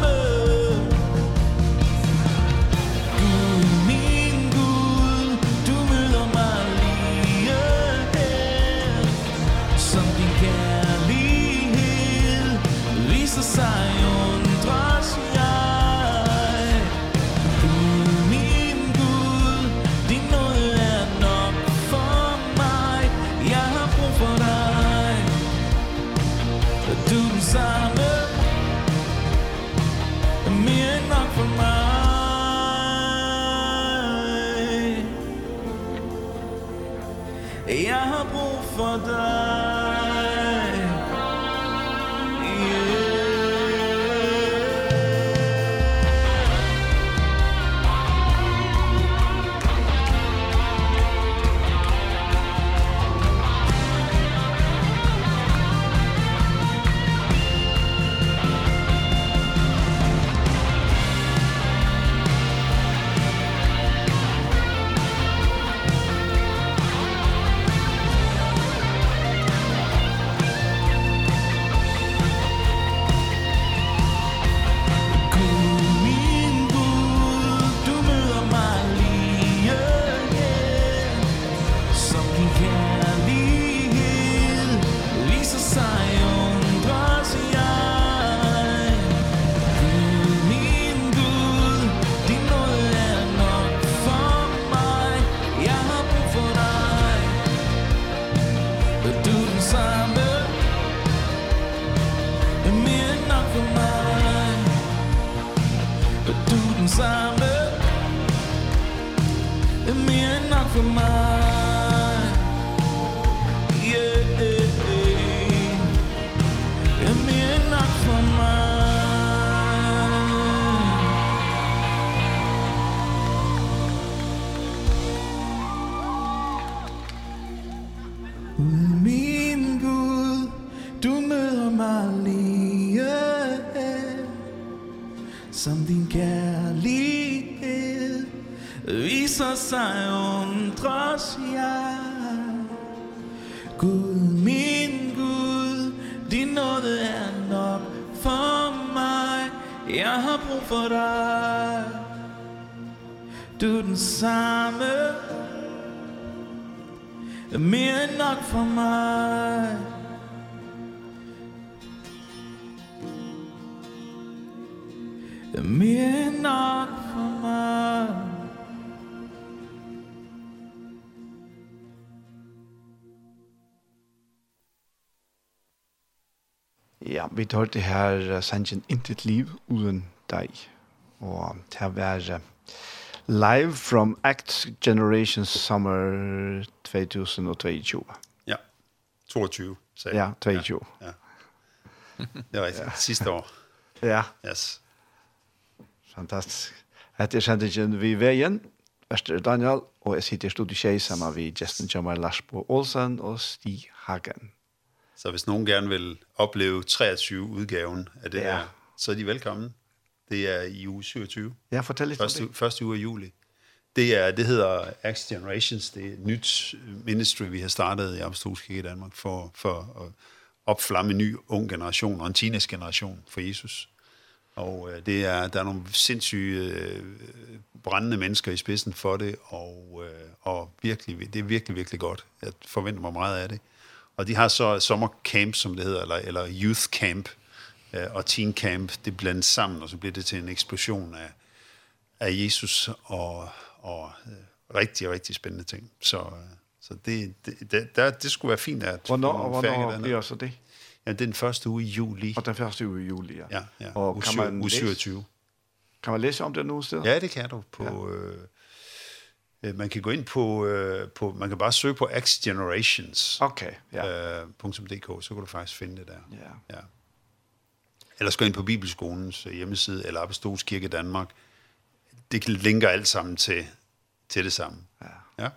sun Ja, vi tar det her sangen Intet liv uden deg. Og det her uh, live from Act Generation Summer 2022. Ja, 22, sier Ja, 22. Ja, ja. [laughs] Det var ja. siste år. [laughs] ja. Yes. Fantastisk. Hette er sangen vi veien. Vester Daniel, og jeg sitter i studiet sammen med Justin Jamal Larsbo Olsen og Stig Hagen. Så hvis nogen gerne vil opleve 23-udgaven af det ja. her, så er de velkommen. Det er i uge 27. Ja, fortæl lidt første, om det. Første uge af juli. Det, er, det hedder Axe Generations. Det er et nyt ministry, vi har startet i Apostolsk i Danmark for, for at opflamme en ny ung generation og en teenage-generation for Jesus. Og øh, det er, der er nogle sindssyge øh, brændende mennesker i spidsen for det, og, øh, og virkelig, det er virkelig, virkelig godt. Jeg forventer mig meget af det. Og de har så sommercamp, som det hedder, eller, eller youth camp øh, og teen camp, det blandes sammen, og så bliver det til en eksplosion af, af Jesus og, og øh, rigtig, rigtig spændende ting. Så, øh, så det, det, det, der, det skulle være fint at... Hvornår, og hvornår bliver så det? Ja, det er den første uge i juli. Og den første uge i juli, ja. ja, ja. Og kan man, u 27. Kan man læse om det nogen steder? Ja, det kan du på... Ja. Øh, man kan gå ind på på man kan bare søge på X Generations. Okay, ja. Eh .dk så kan du faktisk finde det der. Ja. Ja. Eller gå ind på Bibelskolens hjemmeside eller Apostolskirke Danmark. Det linker alt sammen til til det samme. Ja. Ja.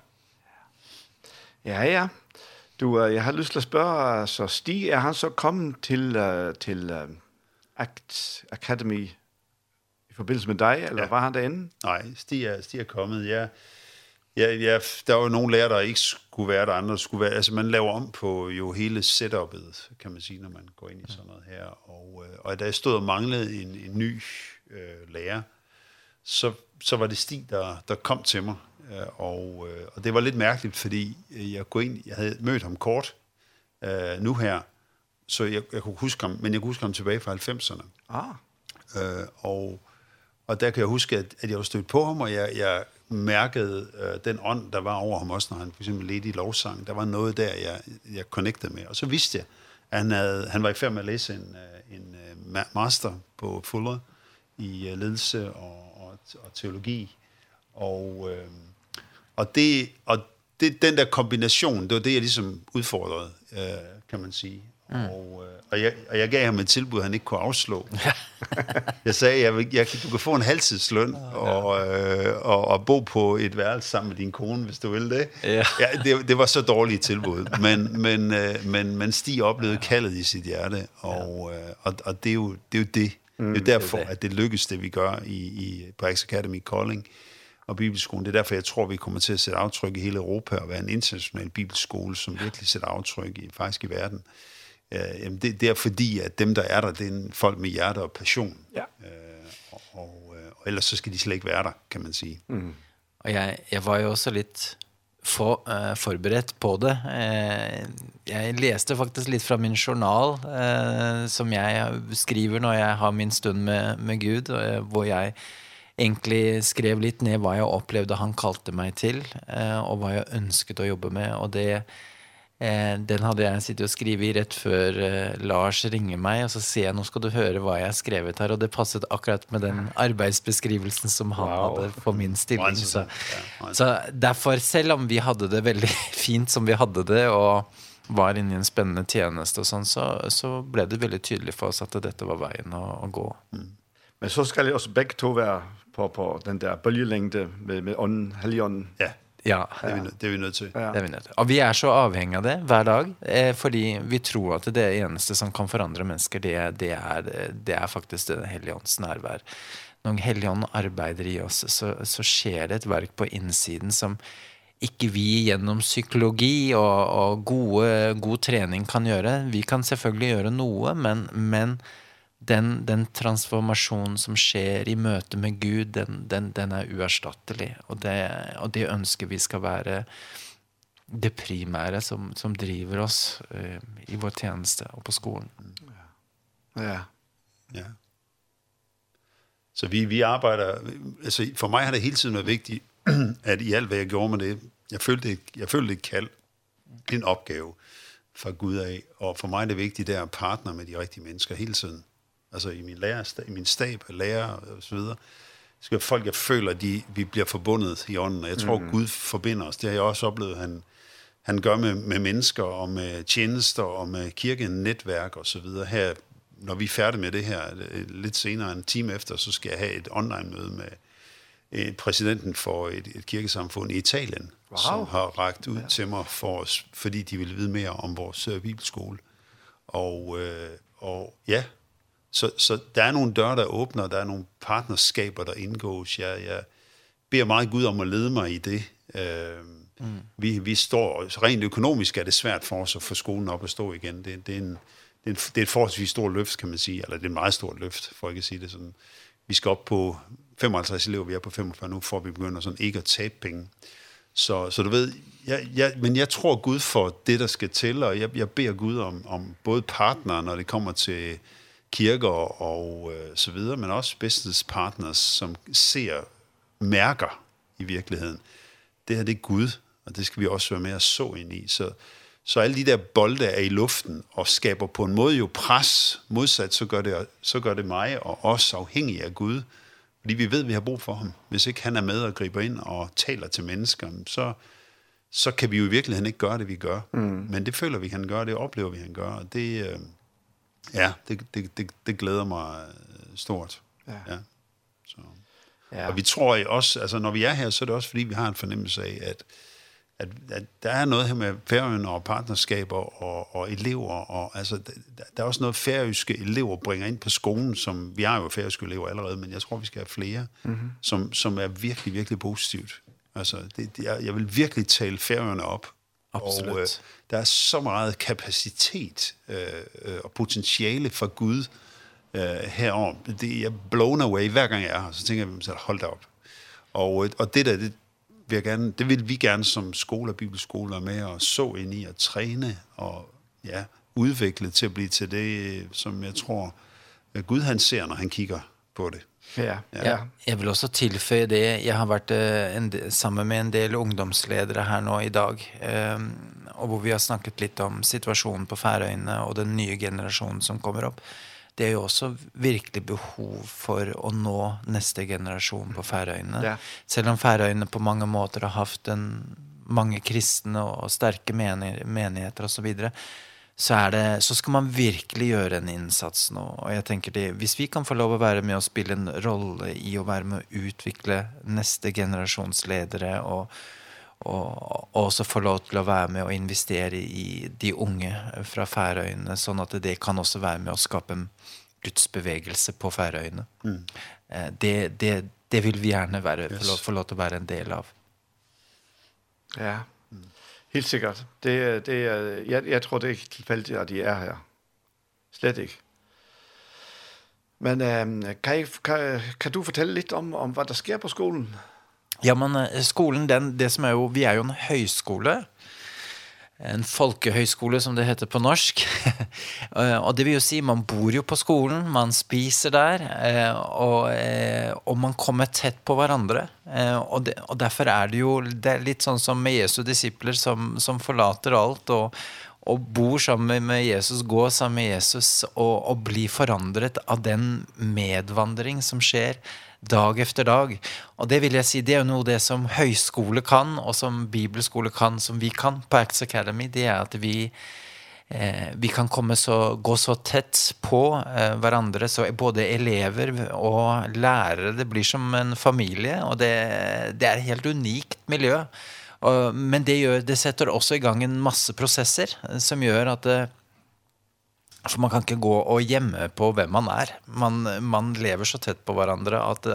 Ja, ja. Du jeg har lyst til at spørge så Stig er han så kommet til til Act Academy i forbindelse med dig eller ja. var han derinde? Nej, Stig er Stig er kommet. Ja ja, ja, der var jo nogle lærere, der ikke skulle være der, andre skulle være. Altså, man laver om på jo hele setup'et, kan man sige, når man går ind i sådan noget her. Og, øh, og da jeg stod og manglede en, en ny øh, lærer, så, så var det Stig, der, der kom til mig. Og, øh, og det var lidt mærkeligt, fordi jeg, går ind, jeg havde mødt ham kort øh, nu her, så jeg, jeg kunne huske ham, men jeg kunne huske ham tilbage fra 90'erne. Ah. Øh, og, og der kan jeg huske, at, at jeg var stødt på ham, og jeg, jeg mærkede øh, den ånd, der var over ham også, når han for eksempel ledte i lovsang. Der var noget der, jeg, jeg connectede med. Og så vidste jeg, at han, havde, han var i færd med at læse en, en master på Fuller i ledelse og, og, og teologi. Og, øh, og, det, og det, den der kombination, det var det, jeg ligesom udfordrede, øh, kan man sige. Mm. Og, øh, og, jeg, og jeg gav ham et tilbud, han ikke kunne afslå. [laughs] jeg sagde, jeg, jeg, du kan få en halvtidsløn og, øh, og, og bo på et værelse sammen med din kone, hvis du vil det. Ja. ja det, det var så dårligt tilbud, men, men, øh, men, men Stig oplevede kaldet i sit hjerte, og, øh, og, og det, er jo, det er jo det. Mm, det er derfor, det at det lykkes, det vi gør i, i, på Axe Academy Calling Kolding og bibelskolen. Det er derfor, jeg tror, vi kommer til at sætte aftryk i hele Europa og være en international bibelskole, som virkelig sætter aftryk i, faktisk i verden øh, jamen det, det er fordi, at dem, der er der, det er folk med hjerte og passion. Ja. Øh, og, og, og ellers så skal de slet ikke være der, kan man sige. Mm. Og jeg, jeg var jo også litt for, uh, forberedt på det. Uh, jeg leste faktisk litt fra min journal, uh, som jeg skriver når jeg har min stund med, med Gud, uh, hvor jeg egentlig skrev litt ned hva jeg opplevde han kalte meg til, uh, og hva jeg ønsket å jobbe med, og det Eh, den hade jag og och skrivit rätt för eh, Lars ringer mig och så sier jag nu ska du höra vad jag har skrivit här och det passade akkurat med den arbeidsbeskrivelsen som han wow. hade på min stilling så, så därför selv om vi hade det väldigt [laughs] fint som vi hade det och var inne i en spännande tjänst och sånn, så så blev det väldigt tydligt för oss att dette var vägen att, å gå. Mm. Men så ska jeg også bägge to vara på på den där böljelängden med med on helion. Ja. Ja, det er vi, det er vi nødt til. Ja. Det er vi nødt til. Og vi er så avhengig av det hver dag, eh, fordi vi tror at det eneste som kan forandre mennesker, det, det, er, det er faktisk den hellige ånds nærvær. Når hellige arbeider i oss, så, så skjer det et verk på innsiden som ikke vi gjennom psykologi og, og gode, god trening kan gjøre. Vi kan selvfølgelig gjøre noe, men, men den, den transformasjonen som skjer i møte med Gud, den, den, den er uerstattelig. Og det, og det ønsker vi skal være det primære som, som driver oss uh, i vår tjeneste og på skolen. Ja. Ja. ja. Så vi, vi arbejder, altså for mig har det hele tiden været vigtigt, [clears throat] at i alt hvad jeg gjorde med det, jeg følte et, jeg følte et kald, en opgave fra Gud af, og for mig er det vigtigt, det er at partner med de rigtige mennesker hele tiden altså i min lærer, i min stab af lærere og så videre. Skal folk, jeg føler, at de, vi bliver forbundet i ånden, og jeg tror, mm. Gud forbinder os. Det har jeg også oplevet, han, han gør med, med mennesker og med tjenester og med kirkenetværk og så videre. Her, når vi er færdige med det her, lidt senere, en time efter, så skal jeg have et online-møde med, præsidenten for et, et kirkesamfund i Italien, wow. som har rakt ud ja. til mig for os, fordi de ville vide mere om vores bibelskole. Og, øh, og ja, Så, så der er nogle døre, der åbner, der er nogle partnerskaber, der indgås. Jeg, jeg beder meget Gud om at lede mig i det. Øh, mm. vi, vi står, rent økonomisk er det svært for os at få skolen op og stå igen. Det, det, er, en, det, er, en, det er et forholdsvis stort løft, kan man sige. Eller det er et meget stort løft, for ikke at sige det sådan. Vi skal op på 55 elever, vi er på 45 nu, for vi begynder sådan ikke at tabe penge. Så så du ved, jeg jeg men jeg tror Gud for det der skal til og jeg jeg ber Gud om om både partnere når det kommer til kirker og øh, så videre, men også business partners, som ser mærker i virkeligheden. Det her, det er Gud, og det skal vi også være med at så ind i. Så, så alle de der bolde er i luften og skaber på en måde jo pres. Modsat, så gør det, så gør det mig og os afhængige af Gud, fordi vi ved, at vi har brug for ham. Hvis ikke han er med og griber ind og taler til mennesker, så, så kan vi jo i virkeligheden ikke gøre det, vi gør. Mm. Men det føler vi, han gør, det oplever vi, han gør, og det... Øh, Ja, det, det, det, det glæder mig stort. Ja. ja. Så. Ja. Og vi tror også, altså når vi er her, så er det også fordi, vi har en fornemmelse af, at, at, at der er noget her med færøerne og partnerskaber og, og elever. Og, altså, der, der er også noget færøske elever bringer ind på skolen, som vi har jo færøske elever allerede, men jeg tror, vi skal have flere, mm-hmm. som, som er virkelig, virkelig positivt. Altså, det, det, jeg, jeg vil virkelig tale færøerne op Absolut. Og øh, der er så meget kapacitet øh, øh, og potentiale for Gud øh, herom. Det er blown away hver gang jeg er her, så tænker jeg, så hold da op. Og, og det der, det, vil jeg gerne, det vil vi gerne som skoler, bibelskoler med og så ind i at træne og ja, udvikle til at blive til det, som jeg tror, Gud han ser, når han kigger på det. Ja, ja. Jeg vil også tilføye det. Jeg har vært en, sammen med en del ungdomsledere her nå i dag, eh, og hvor vi har snakket litt om situasjonen på Færøyene og den nye generasjonen som kommer opp. Det er jo også virkelig behov for å nå neste generasjon på Færøyene. Ja. Selv om Færøyene på mange måter har haft en, mange kristne og sterke menigheter og så videre, så är det så ska man verkligen göra en insats nu och jag tänker det hvis vi kan få lov att vara med och spela en roll i att være med och utvikle nästa generations ledare och och och få lov til å vara med och investera i de unga från Färöarna så att det kan också vara med å skapa en gudsbevegelse på Färöarna. Mm. Det det det vill vi gärna vara yes. få lov, få lov att vara en del av. Ja. Mm. Helt sikkert. Det, det, jeg, jeg tror, det er ikke tilfældigt, at de er her. Slet ikke. Men øh, kan, kan, kan du fortælle lidt om, om, hvad der sker på skolen? Ja, men skolen, den, det som er jo, vi er jo en høyskole, en folkehøyskole som det heter på norsk. [laughs] och det vill ju si, man bor ju på skolen, man spiser där och och man kommer tätt på varandra. Och det, och därför är det ju det är lite sånt som med Jesu discipler som som forlater allt och og bor sammen med Jesus, går sammen med Jesus og, og bli forandret av den medvandring som skjer dag efter dag. Och det vill jag säga, si, det är nog det som høyskole kan och som bibelskole kan, som vi kan på Acts Academy, det är att vi eh vi kan komma så gå så tätt på eh, varandra så både elever och lärare det blir som en familie, och det det är helt unikt miljö. Og, men det gör det sätter också igång en massa processer som gör att eh, Alltså man kan inte gå och gömma på vem man är. Man man lever så tätt på varandra att uh,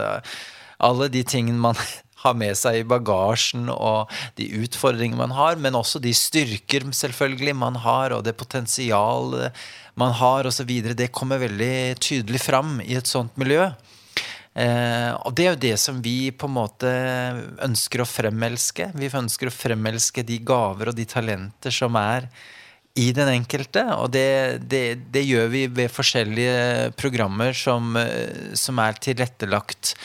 alla de tingen man [laughs] har med sig i bagagen och de utfordringar man har men också de styrkor selvfølgelig man har och det potential man har och så vidare det kommer väldigt tydligt fram i ett sånt miljö. Eh och det är ju det som vi på måte önskar å fremelske. Vi önskar å fremelske de gaver och de talenter som är er i den enkelte och det det det gör vi med forskjellige programmer som som är tillrättelagt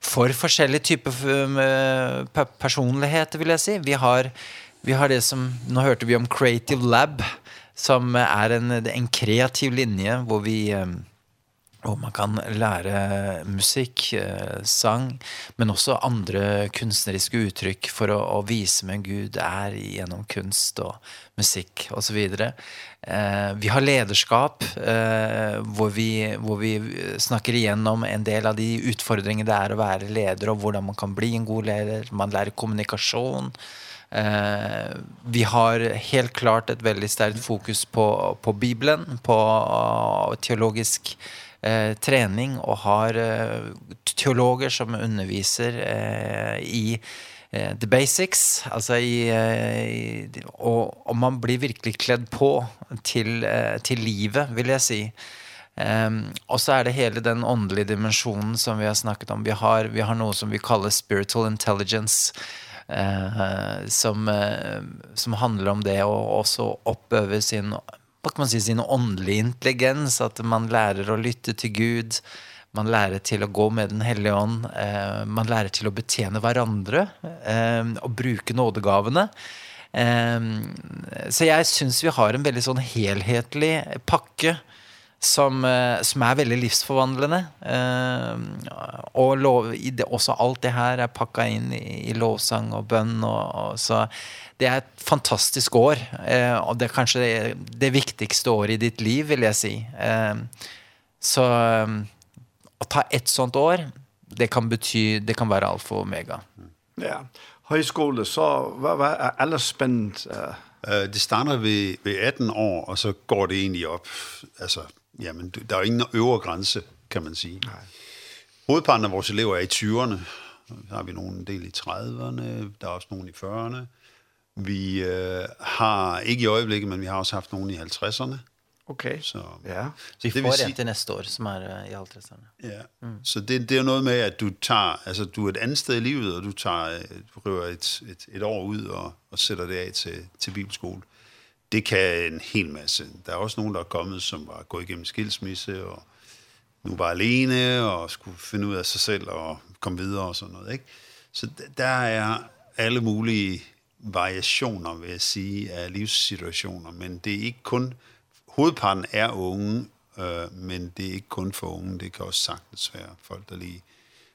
för forskjellige typer personligheter vill jag. Si. Vi har vi har det som nu hörte vi om Creative Lab som är en en kreativ linje hvor vi og man kan lære musikk, sang, men også andre kunstneriske uttrykk for å, å vise med Gud er gjennom kunst og musikk och så vidare. Eh vi har ledarskap eh hvor vi hvor vi snakker igenom en del av de utfordringene det er å være leder og hvordan man kan bli en god leder. Man lærer kommunikasjon. Eh vi har helt klart ett väldigt starkt fokus på på Bibeln, på teologisk eh träning och har teologer som underviser eh i eh, the basics alltså i, i och om man blir verkligen klädd på till eh, till livet vill jag säga. Si. Ehm um, och så är det hela den andliga dimensionen som vi har snackat om. Vi har vi har något som vi kallar spiritual intelligence eh som eh, som handlar om det och också uppöva sin vad kan man säga sin andliga intelligens att man lärer att lyssna till Gud. Eh man lærer til å gå med den hellige ånd, eh, man lærer til å betjene hverandre eh, og bruke nådegavene. Eh, så jeg synes vi har en veldig sånn helhetlig pakke som, eh, som er veldig livsforvandlende. Eh, og lov, i det, også alt det her er pakka inn i, i lovsang og bønn. Og, og, så det er et fantastisk år, eh, og det er kanskje det, det viktigste året i ditt liv, vil jeg si. Eh, så... Eh, å ta ett sånt år, det kan bety, det kan være alfa og omega. Ja, høyskole, så hva, hva er alle spent? Uh... Uh, det starter ved, ved 18 år, og så går det egentlig opp. Altså, jamen, der er ingen øvre grænse, kan man sige. Nej. Hovedparten af vores elever er i 20'erne. Så har vi nogle del i 30'erne, der er også nogle i 40'erne. Vi uh, har, ikke i øjeblikket, men vi har også haft nogle i 50'erne. Okej. Okay. Så, ja. Så I får det sige, til næste år, som er i 50'erne. Ja. Mm. Så det, det er noget med, at du tager, altså du er et andet sted i livet, og du tager, du røver et, et, et år ud og, og sætter det af til, til bibelskole. Det kan en hel masse. Der er også nogen, der er kommet, som var gået igennem skilsmisse, og nu var alene, og skulle finde ud af sig selv, og komme videre og sådan noget. Ikke? Så der er alle mulige variationer, vil jeg sige, af livssituationer, men det er ikke kun hovedparten er unge, øh, men det er ikke kun for unge, det kan også sagtens være folk, der lige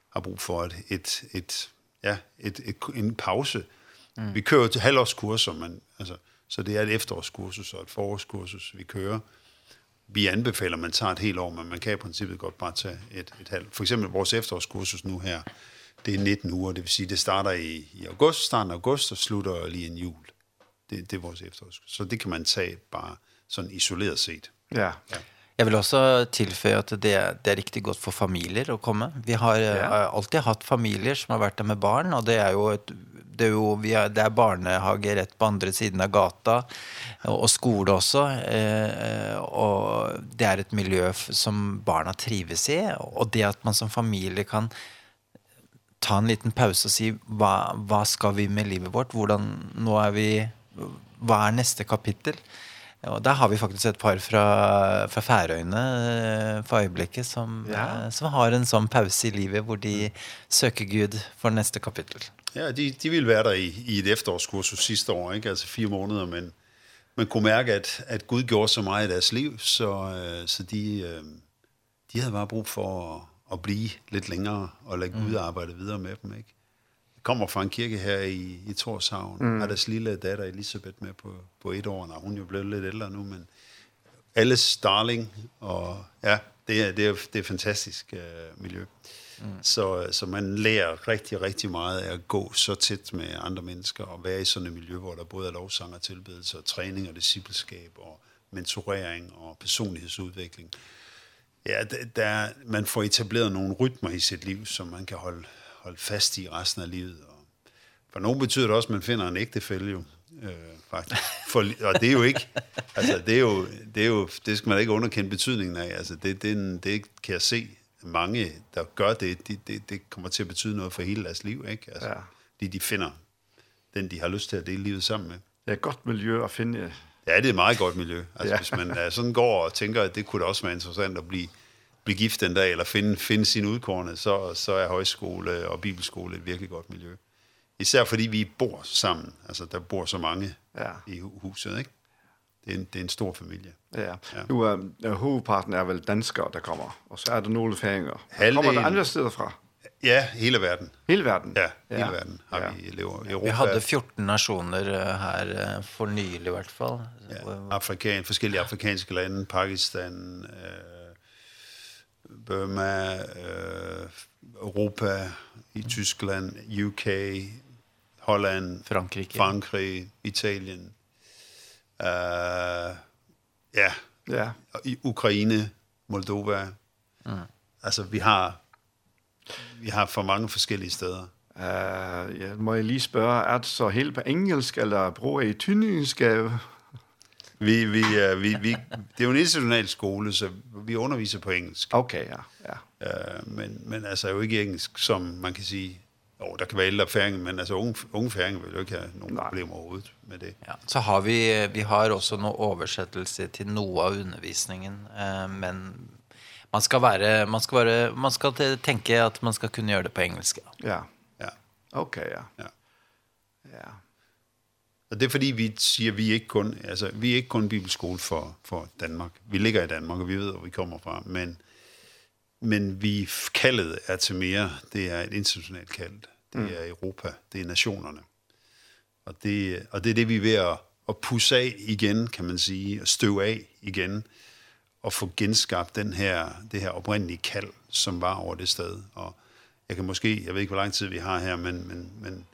har brug for et, et, et, ja, et, et, en pause. Mm. Vi kører til halvårskurser, men, altså, så det er et efterårskursus og et forårskursus, vi kører. Vi anbefaler, at man tager et helt år, men man kan i princippet godt bare tage et, et halvt. For eksempel vores efterårskursus nu her, det er 19 uger, det vil sige, det starter i, i august, starten af august og slutter lige en jul. Det, det er vores efterårskursus. Så det kan man tage bare sånn isoleret set. Ja. ja. Jeg vil også tilføye at det, det er riktig godt for familier å komme. Vi har ja. alltid hatt familier som har vært der med barn, og det er jo et det er jo vi er, det er barnehage rett på andre siden av gata og, og skole også eh, og det er et miljø som barna trives i og det at man som familie kan ta en liten pause og si hva, hva skal vi med livet vårt hvordan nå er vi hva er neste kapittel eh, Ja, der har vi faktiskt ett par från från Färöarna for øyeblikket som ja. som har en sån paus i livet hvor de söker Gud för neste kapitel. Ja, de de vil vara der i i ett efterårskursus sista år, ikke? alltså fire månader men man kunne mærke at at Gud gjorde så meget i deres liv, så så de de havde bare brug for at, at blive lidt længere og lade Gud arbejde videre med dem, ikke? kommer fra en kirke her i, i Torshavn. Mm. Har deres lille datter Elisabeth med på, på et år, og hun er jo blevet lidt ældre nu, men alles darling, og ja, det er, det er, det er fantastisk uh, miljø. Mm. Så, så man lærer rigtig, rigtig meget af at gå så tæt med andre mennesker, og være i sådan et miljø, hvor der både er lovsang og tilbedelse, og træning og discipleskab, og mentorering og personlighedsudvikling. Ja, der, der, man får etableret nogle rytmer i sit liv, som man kan holde holde fast i resten af livet. Og for nogen betyder det også, at man finder en ægtefælle jo, øh, faktisk. For, og det er jo ikke, altså det er jo, det er jo, det skal man ikke underkende betydningen af. Altså det, det, det kan jeg se, mange, der gør det, det, det, det kommer til at betyde noget for hele deres liv, ikke? Altså, ja. de, de finder den, de har lyst til at dele livet sammen med. Det er et godt miljø at finde. Ja, det er et meget godt miljø. Altså, ja. hvis man sådan går og tænker, at det kunne da også være interessant at blive blive gift den dag, eller finde, finde sin udkårende, så, så er højskole og bibelskole et virkelig godt miljø. Især fordi vi bor sammen. Altså, der bor så mange ja. i huset, ikke? Det er en, det er en stor familie. Ja. ja. Nu er øh, hovedparten er vel danskere, der kommer, og så er der nogle færinger. Halvdelen... Kommer der andre steder fra? Ja, hele verden. Hele verden? Ja, hele ja. verden har ja. vi elever. Europa. Vi hadde 14 nationer her for nylig i hvert fall. Ja. Afrikan, forskellige afrikanske lande, Pakistan, øh, Burma, øh, Europa, i Tyskland, UK, Holland, Frankrike, Frankrike Italien. Eh uh, ja, ja, i Ukraine, Moldova. Mm. Altså vi har vi har for mange forskellige steder. Uh, ja, må jeg lige spørge, er det så helt på engelsk eller bruger I tynningsgave? vi vi uh, vi vi det er jo en international skole, så vi underviser på engelsk. Okay, ja. ja. Øh, men, men altså jo ikke engelsk, som man kan sige, Jo, der kan være ældre færinger, men altså unge, unge færinger vil jo ikke have nogen Nej. problemer overhovedet med det. Ja, så har vi, vi har også noe oversettelse til noe av undervisningen, eh, men man skal, være, man, skal være, man skal tenke at man skal kunne gjøre det på engelsk. Ja, ja. ja. ja. Ja. ja. Og det er fordi, vi siger, vi er ikke kun, altså, vi er ikke kun bibelskole for, for Danmark. Vi ligger i Danmark, og vi ved, hvor vi kommer fra, men, men vi kaldet er til mere. Det er et internationalt kald. Det er Europa. Det er nationerne. Og det, og det er det, vi er ved at, at pusse af igen, kan man sige, og støve af igen, og få genskabt den her, det her oprindelige kald, som var over det sted. Og jeg kan måske, jeg ved ikke, hvor lang tid vi har her, men, men, men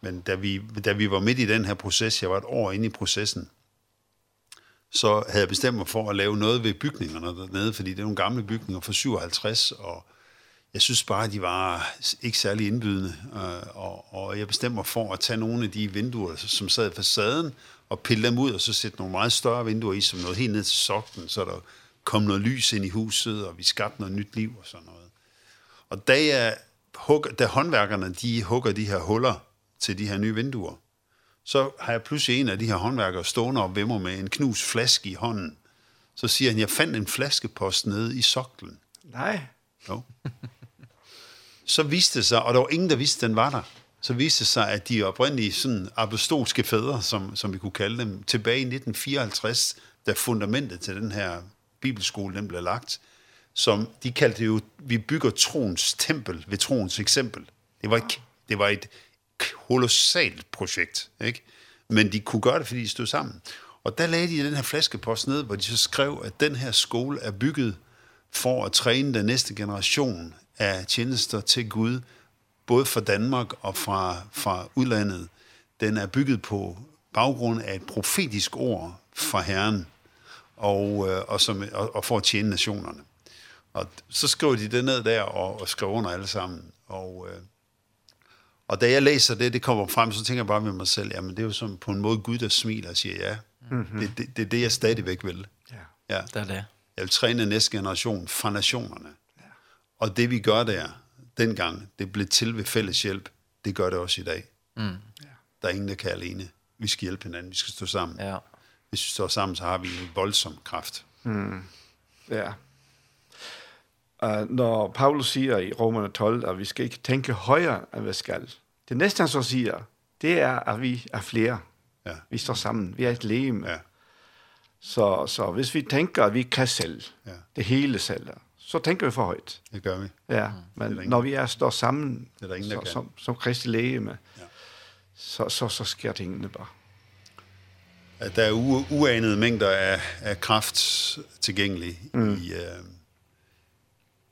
men da vi, da vi var midt i den her proces, jeg var et år inde i processen, så havde jeg bestemt mig for at lave noget ved bygningerne dernede, fordi det er nogle gamle bygninger fra 57, og jeg synes bare, at de var ikke særlig indbydende, og, og jeg bestemte mig for at tage nogle af de vinduer, som sad i facaden, og pille dem ud, og så sætte nogle meget større vinduer i, som noget helt ned til soklen, så der kom noget lys ind i huset, og vi skabte noget nyt liv og sådan noget. Og da, jeg hugger, da håndværkerne de hugger de her huller til de her nye vinduer, så har jeg pludselig en af de her håndværkere stående op ved mig med en knus flaske i hånden. Så siger han, jeg fandt en flaskepost nede i soklen. Nej. Jo. Så viste det sig, og der var ingen, der vidste, den var der, så viste det sig, at de oprindelige sådan apostolske fædre, som, som vi kunne kalde dem, tilbage i 1954, da fundamentet til den her bibelskole den blev lagt, som de kaldte jo, vi bygger troens tempel ved troens eksempel. Det var, ikke, det var et kolossalt projekt, ikke? Men de kunne gøre det, fordi de stod sammen. Og der lagde de den her flaskepost ned, hvor de så skrev, at den her skole er bygget for at træne den næste generation af tjenester til Gud, både fra Danmark og fra, fra udlandet. Den er bygget på baggrund af et profetisk ord fra Herren, og, og, som, og, og for at tjene nationerne. Og så skrev de det ned der, og, og skrev under alle sammen. Og, Og da jeg læser det, det kommer frem, så tænker jeg bare med mig selv, jamen det er jo som på en måde Gud, der smiler og siger ja. Mm -hmm. det, det, det er det, jeg stadigvæk vil. Ja, ja. det er det. Jeg vil træne næste generation fra nationerne. Ja. Og det vi gør der, dengang, det blev til ved fælles hjælp, det gør det også i dag. Mm. Ja. Der er ingen, der kan alene. Vi skal hjælpe hinanden, vi skal stå sammen. Ja. Hvis vi står sammen, så har vi en voldsom kraft. Mm. Ja. Uh, når Paulus siger i Romerne 12, at vi skal ikke tænke højere, end vi skal, Det næste, han så siger, det er, at vi er flere. Ja. Vi står sammen. Vi er et lem. Ja. Så, så hvis vi tænker, at vi kan selv, ja. det hele selv, så tænker vi for højt. Det gør vi. Ja, men ingen, når vi er står sammen det er der ingen, der så, kan. som, som kristi lægeme, ja. så, så, så sker tingene bare. At der er u, uanede mængder af, af kraft tilgængelig mm. i, øh,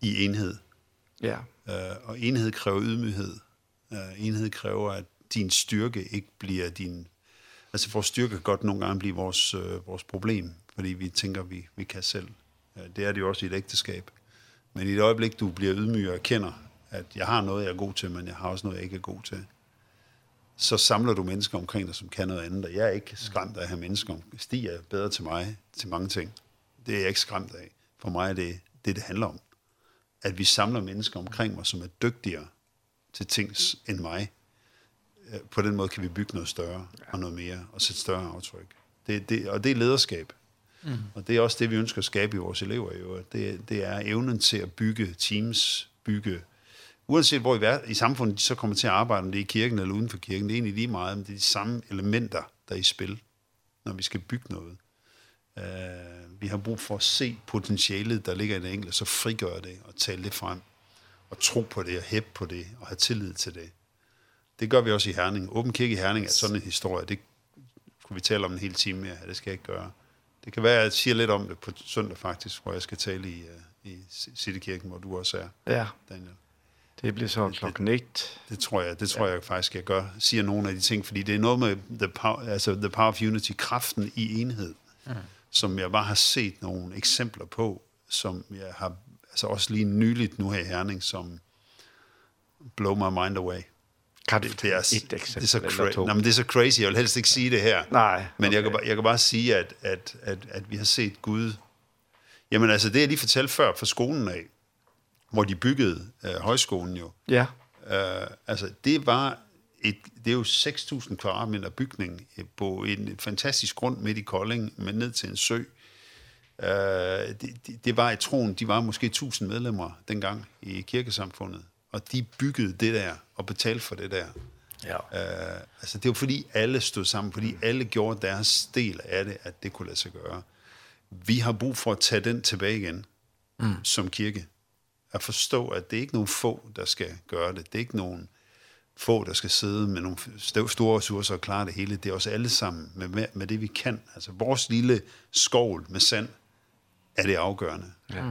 i enhed. Ja. Øh, og enhed kræver ydmyghed. Uh, enhed kræver, at din styrke ikke bliver din... Altså vores styrke kan godt nogle gange blive vores, øh, vores problem, fordi vi tænker, vi, vi kan selv. Uh, det er det jo også i et ægteskab. Men i det øjeblik, du bliver ydmyg og erkender, at jeg har noget, jeg er god til, men jeg har også noget, jeg ikke er god til, så samler du mennesker omkring dig, som kan noget andet. Og jeg er ikke skræmt af at have mennesker. Stig er bedre til mig, til mange ting. Det er jeg ikke skræmt af. For mig er det det, det handler om. At vi samler mennesker omkring mig, som er dygtigere til tings end mig. På den måde kan vi bygge noget større ja. og noget mere, og sætte større aftryk. Det, det, og det er lederskab. Mm. Og det er også det, vi ønsker at skabe i vores elever. Jo. Det, det er evnen til at bygge teams, bygge uanset hvor i, ver- i samfundet de så kommer til at arbejde, om det er i kirken eller uden for kirken, det er egentlig lige meget, men det er de samme elementer, der er i spil, når vi skal bygge noget. Uh, vi har brug for at se potentialet, der ligger i det enkelte, så frigøre det og tale det frem og tro på det, og hæppe på det, og have tillid til det. Det gør vi også i Herning. Åben kirke i Herning er sådan en historie. Det kunne vi tale om en hel time mere. Det skal jeg ikke gøre. Det kan være, at jeg siger lidt om det på søndag faktisk, hvor jeg skal tale i, uh, i Citykirken, hvor du også er, ja. Daniel. Det bliver så klokken 1. Det, det tror jeg, det tror ja. jeg faktisk jeg gør. Siger nogle af de ting, fordi det er noget med the power, altså the power of unity, kraften i enhed. Mm. Som jeg bare har set nogle eksempler på, som jeg har altså også lige nyligt nu her i Herning, som blow my mind away. Kan du det, det er, et eksempel det er så cra- Nej, men det er så crazy. Jeg vil helst ikke sige det her. Nej. Okay. Men jeg kan, bare, jeg kan bare sige, at, at, at, at vi har set Gud... Jamen altså, det jeg lige fortalte før fra skolen af, hvor de byggede øh, højskolen jo. Ja. Øh, altså, det var et, det er jo 6.000 kvadratmeter bygning på en fantastisk grund midt i Kolding, men ned til en sø. Eh det, det var i troen, de var måske 1000 medlemmer dengang i kirkesamfundet, og de byggede det der og betalte for det der. Ja. Øh, altså det var fordi alle stod sammen, fordi mm. alle gjorde deres del af det, at det kunne lade sig gøre. Vi har brug for at tage den tilbage igen mm. som kirke. At forstå, at det er ikke nogen få, der skal gøre det. Det er ikke nogen få, der skal sidde med nogle store ressourcer og klare det hele. Det er os alle sammen med, med det, vi kan. Altså vores lille skovl med sand er det afgørende. Ja.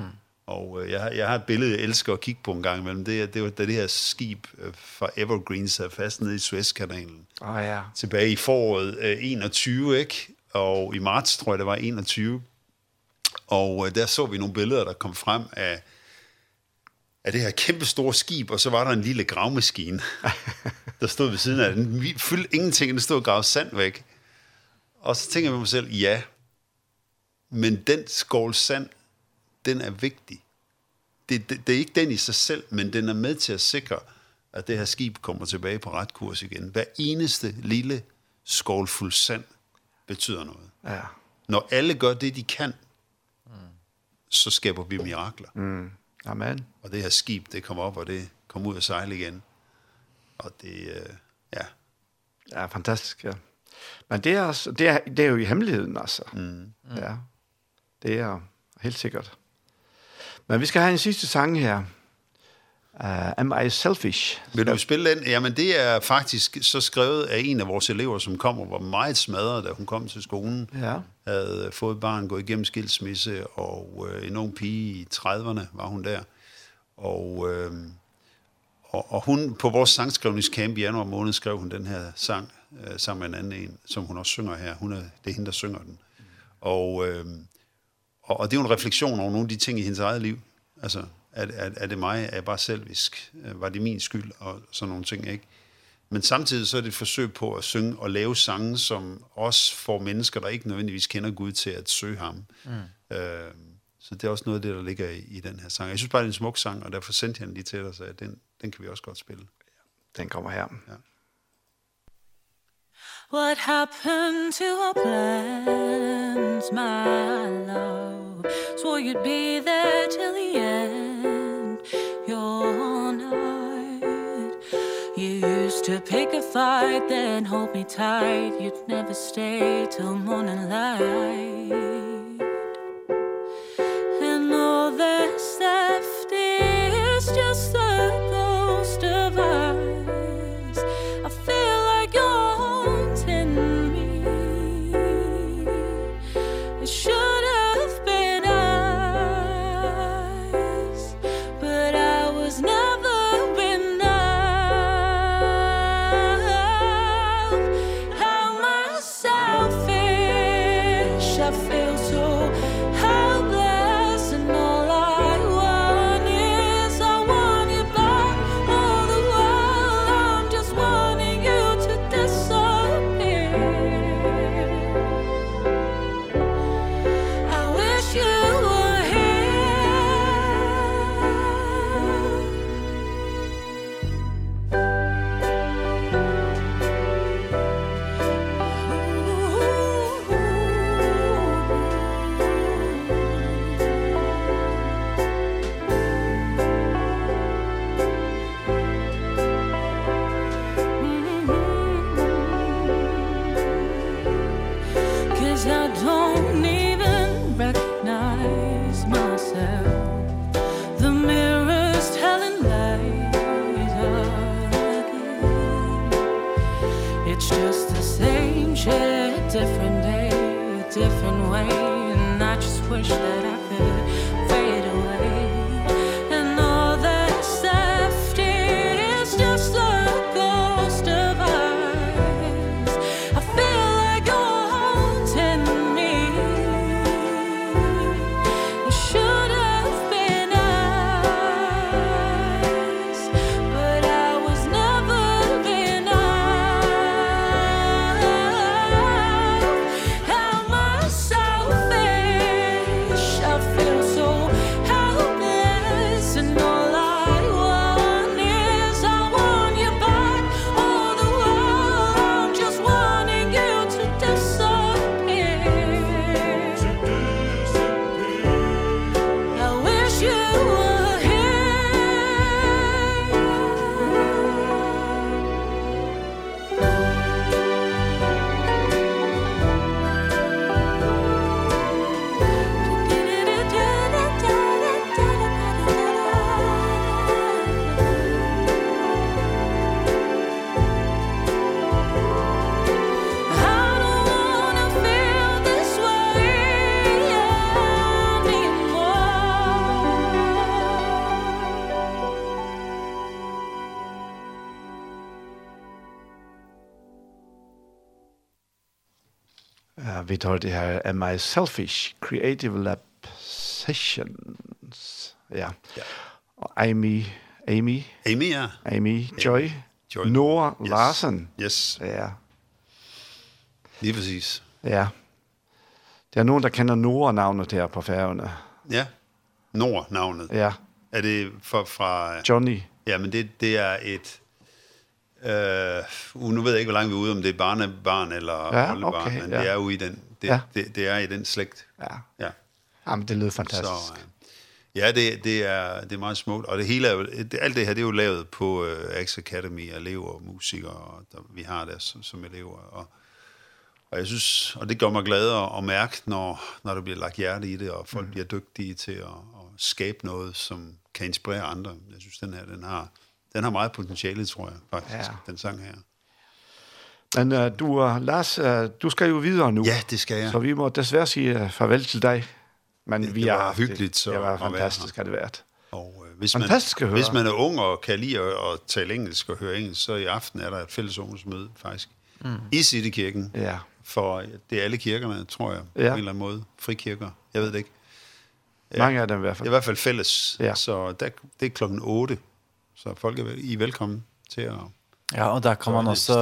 Og øh, jeg, har, jeg har et billede, jeg elsker at kigge på en gang imellem. Det er det, var, det her skib øh, fra Evergreen sad fast nede i Suezkanalen. Oh, ja. Tilbage i foråret øh, 21, ikke? Og i marts, tror jeg, det var 21. Og øh, der så vi nogle billeder, der kom frem af, af det her kæmpe store skib, og så var der en lille gravmaskine, [laughs] der stod ved siden af den. Vi fyldte ingenting, den stod og gravede sand væk. Og så tænker jeg med mig selv, ja, Men den skål sand, den er vigtig. Det, det, det er ikke den i sig selv, men den er med til at sikre, at det her skib kommer tilbage på ret kurs igen. Hver eneste lille skålfuld sand betyder noget. Ja. Når alle gør det, de kan, så skaber vi mirakler. Mm. Amen. Og det her skib, det kommer op, og det kommer ud og sejle igen. Og det, øh, ja. Ja, fantastisk, ja. Men det er, også, det er, det er jo i hemmeligheden, altså. Mm. Ja. Det er helt sikkert. Men vi skal have en sidste sang her. Uh, am I selfish? Vil du spille den? Jamen det er faktisk så skrevet af en af vores elever, som kom og var meget smadret, da hun kom til skolen. Ja. Havde fået et barn, gået igennem skilsmisse, og øh, en ung pige i 30'erne var hun der. Og, øh, og, og hun på vores sangskrivningscamp i januar måned skrev hun den her sang øh, sammen med en anden en, som hun også synger her. Hun er, det er hende, der synger den. Og... Øh, Og, og det er jo en refleksion over nogle af de ting i hendes eget liv. Altså, er, er, er det mig? Er jeg bare selvisk? Var det min skyld? Og sådan nogle ting, ikke? Men samtidig så er det et forsøg på at synge og lave sange, som også får mennesker, der ikke nødvendigvis kender Gud, til at søge ham. Mm. Øh, så det er også noget af det, der ligger i, i den her sang. Jeg synes bare, det er en smuk sang, og derfor sendte jeg den lige til dig, så den, den kan vi også godt spille. Den kommer her. Ja. What happened to our plans, my love? Swore you'd be there till the end, your night. You used to pick a fight, then hold me tight. You'd never stay till morning light. tar det her Am I Selfish? Creative Lab Sessions. Ja. ja. Amy, Amy. Amy, ja. Amy, Joy. Joy. Noah yes. Larsen. Yes. Ja. Lige præcis. Ja. Det er nogen, der kender Noah-navnet her på færgerne. Ja. Nora-navnet. Ja. Er det fra... fra Johnny. Ja, men det, det er et... Øh, nu ved jeg ikke, hvor langt vi er ude, om det er barnebarn eller ja, oldebarn, okay, men ja. det er jo i den det, ja. det, det er i den slægt. Ja. ja. Jamen, det lyder fantastisk. Så, ja, det, det, er, det er meget smukt. Og det hele er jo, det, alt det her, det er jo lavet på uh, Axe Academy, elever og musikere, og der, vi har der som, som elever. Og, og jeg synes, og det gør mig glad at, at mærke, når, når der bliver lagt hjerte i det, og folk mm. bliver dygtige til at, at skabe noget, som kan inspirere andre. Jeg synes, den her, den har, den har meget potentiale, tror jeg, faktisk, ja. den sang her. Men uh, du, uh, Lars, uh, du skal jo videre nu. Ja, det skal jeg. Så vi må desværre sige farvel til dig. Men det, vi det var er, hyggeligt. Så det var fantastisk, har det været. Og øh, hvis, man, høre. hvis man er ung og kan lide at, at tale engelsk og høre engelsk, så i aften er der et fælles ungdomsmøde faktisk mm. i Citykirken. Ja. For det er alle kirkerne, tror jeg, ja. på en eller anden måde. Frikirker, jeg ved det ikke. Ja. Mange af dem i hvert fald. Det er i hvert fald fælles. Ja. Så der, det er klokken 8. Så folk er, I er velkommen til at Ja, och där kan man också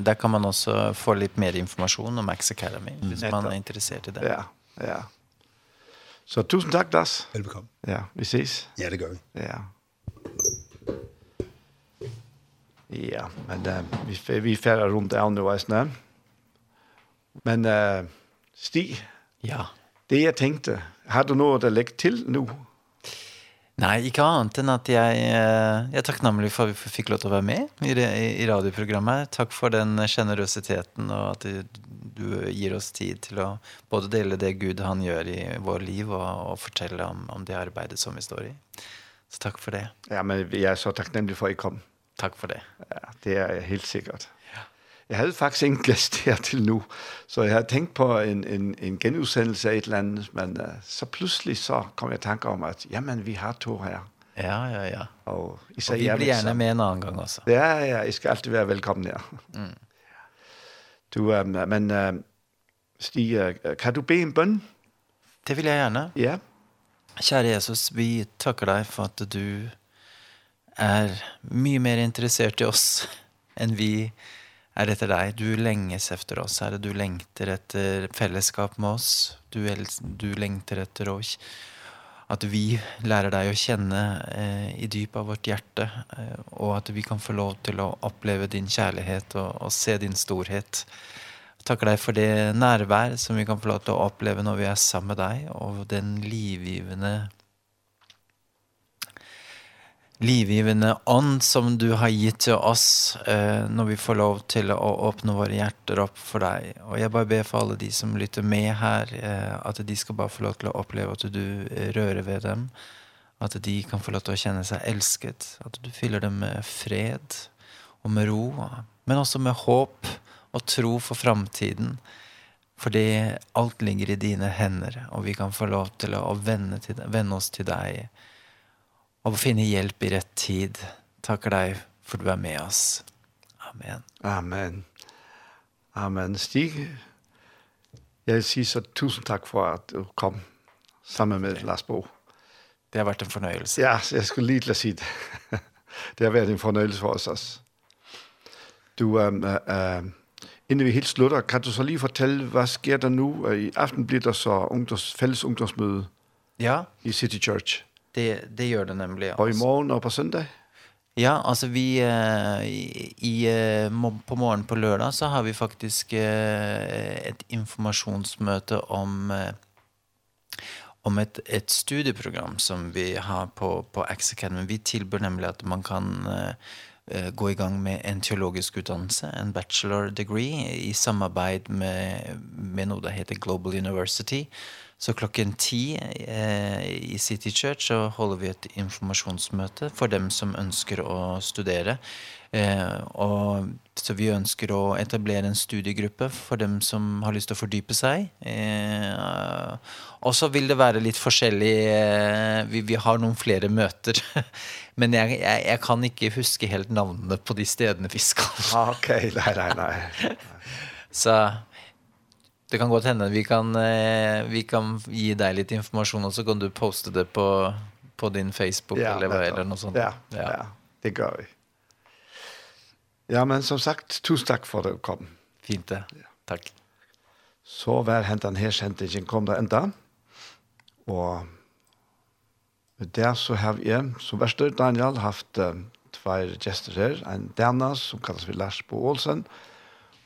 där kan man också få lite mer information om Max Academy mm. om man är intresserad i det. Ja, ja. Så tusen tack Lars. Velbekomme. Ja, vi ses. Ja, det gör vi. Ja. Ja, men uh, vi vi färdar runt där nu vet. Men uh, Stig. Ja. Det jag tänkte, har du något att lägga till nu? Nej, inte annat än att jag, jag er takknemlig för at vi fick låta vara med i, det, i radioprogrammet. Tack för den generositeten och att du ger oss tid till att både dela det Gud han gör i vår liv och, och fortelle om, om det arbete som vi står i. Så tack för det. Ja, men jag er så takknemlig för att jag kom. Tack för det. Ja, det är helt säkert. Jeg havde faktisk ingen gæst her til nu, så jeg havde tænkt på en, en, en genudsendelse af et eller andet, men uh, så pludselig så kom jeg i tanke om, at jamen, vi har to her. Ja, ja, ja. Og, især, og vi bliver gerne med en anden gang også. Ja, ja, I skal altid være velkommen her. Mm. Du, um, men uh, Stig, uh, kan du bede en bøn? Det vil jeg gerne. Ja. Kjære Jesus, vi takker dig for at du er mye mer interessert i oss [laughs] enn vi er är det. Du lenges efter oss, Herre. Du lengter efter fellesskap med oss. Du, du lengter efter oss. Att vi lär dig att känna eh, i djup av vårt hjärta eh, och att vi kan få lov til att uppleva din kjærlighet och, och se din storhet. Tackar dig för det nærvær som vi kan få lov til att uppleva när vi är sammen med dig och den livgivande livgivende ånd som du har gitt til oss eh, når vi får lov til å åpne våre hjerter opp for deg. Og jeg bare ber for alle de som lytter med her, eh, at de skal bare få lov til å oppleve at du rører ved dem, at de kan få lov til å kjenne seg elsket, at du fyller dem med fred og med ro, men også med håp og tro for framtiden, fordi alt ligger i dine hender, og vi kan få lov til å vende, til, vende oss til deg, og finne hjelp i rett tid. Takker deg for du er med oss. Amen. Amen. Amen. Stig, jeg vil si så tusen takk for at du kom sammen med Lars Bo. Det har vært en fornøyelse. Ja, jeg skulle lige til å si det. [laughs] det har vært en fornøyelse for oss også. Du, um, uh, inden vi helt slutter, kan du så lige fortelle, hvad sker der nu? I aften blir der så ungdoms, fælles ungdomsmøde ja. i City Church. Det, det gör det nämligen. På imorgon och på söndag? Ja, alltså vi i, i på morgonen på lördag så har vi faktiskt ett informationsmöte om om ett ett studieprogram som vi har på på X Academy. Vi tillbör nämligen att man kan eh gå igång med en teologisk utdannelse, en bachelor degree i samarbete med med något som heter Global University Så klokken ti eh, i City Church så holder vi et informasjonsmøte for dem som ønsker å studere. Eh, og, så vi ønsker å etablere en studiegruppe for dem som har lyst til å fordype seg. Eh, og så vil det være litt forskjellig. Eh, vi, vi har noen flere møter. [laughs] Men jeg, jeg, jeg kan ikke huske helt navnene på de stedene vi skal. ok, nei, nei, nei. [laughs] så... Det kan gå hende. Vi kan eh, vi kan ge dig lite information och så kan du posta det på på din Facebook ja, eller vad eller noe sånt. Ja, ja. ja, det gør vi. Ja, men som sagt, tusen tack för att du kom. Fint det. Ja. Tack. Så var hentan her sendingen kom der enda. Og med det så har vi, som verste Daniel, haft uh, tvær gjester her. En Dana som kalles vi Lars Bo Olsen, og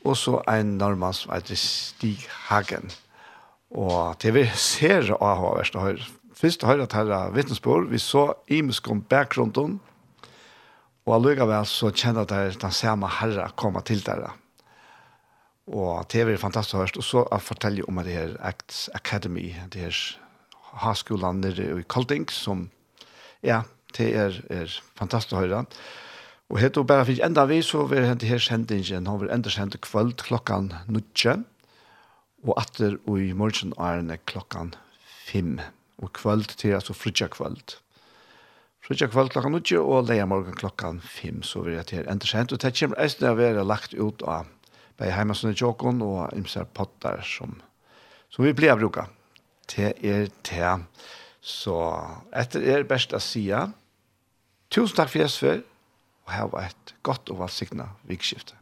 og så en nordmann som heter Stig Hagen. Og det vi ser av hva verste Høyre, først høyre at her er vittnesbord, vi så imisk om bakgrunden, og allikevel så kjenner jeg den samme herre komme til dere. Og det er fantastisk høyst, og så jeg forteller om det her Acts Academy, det her haskolen nede i Kolding, som, ja, det er, er fantastisk høyre. Og Og helt og bare fikk enda vi, så vil hente her sendingen, han vil enda sende kvöld klokkan nutje, og atter og i morgen er det klokkan fem, og kvöld til altså frutja kvöld. Frutja kvöld klokkan nutje, og leia morgen klokkan fem, så vil jeg til enda sendt, og det kommer eisne å være lagt ut av bei heimasen Jokon, og imser pottar som, som vi blir bruka til er til. Så etter er best å sia tusen takk for jeg og ha et godt og valgsikna vikskifte.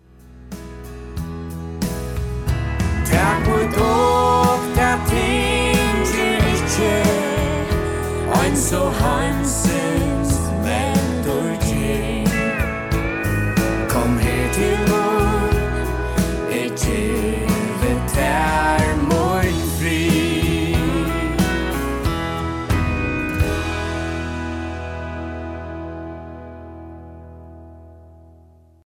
Takk for dokta ting til ikkje Ein so hansen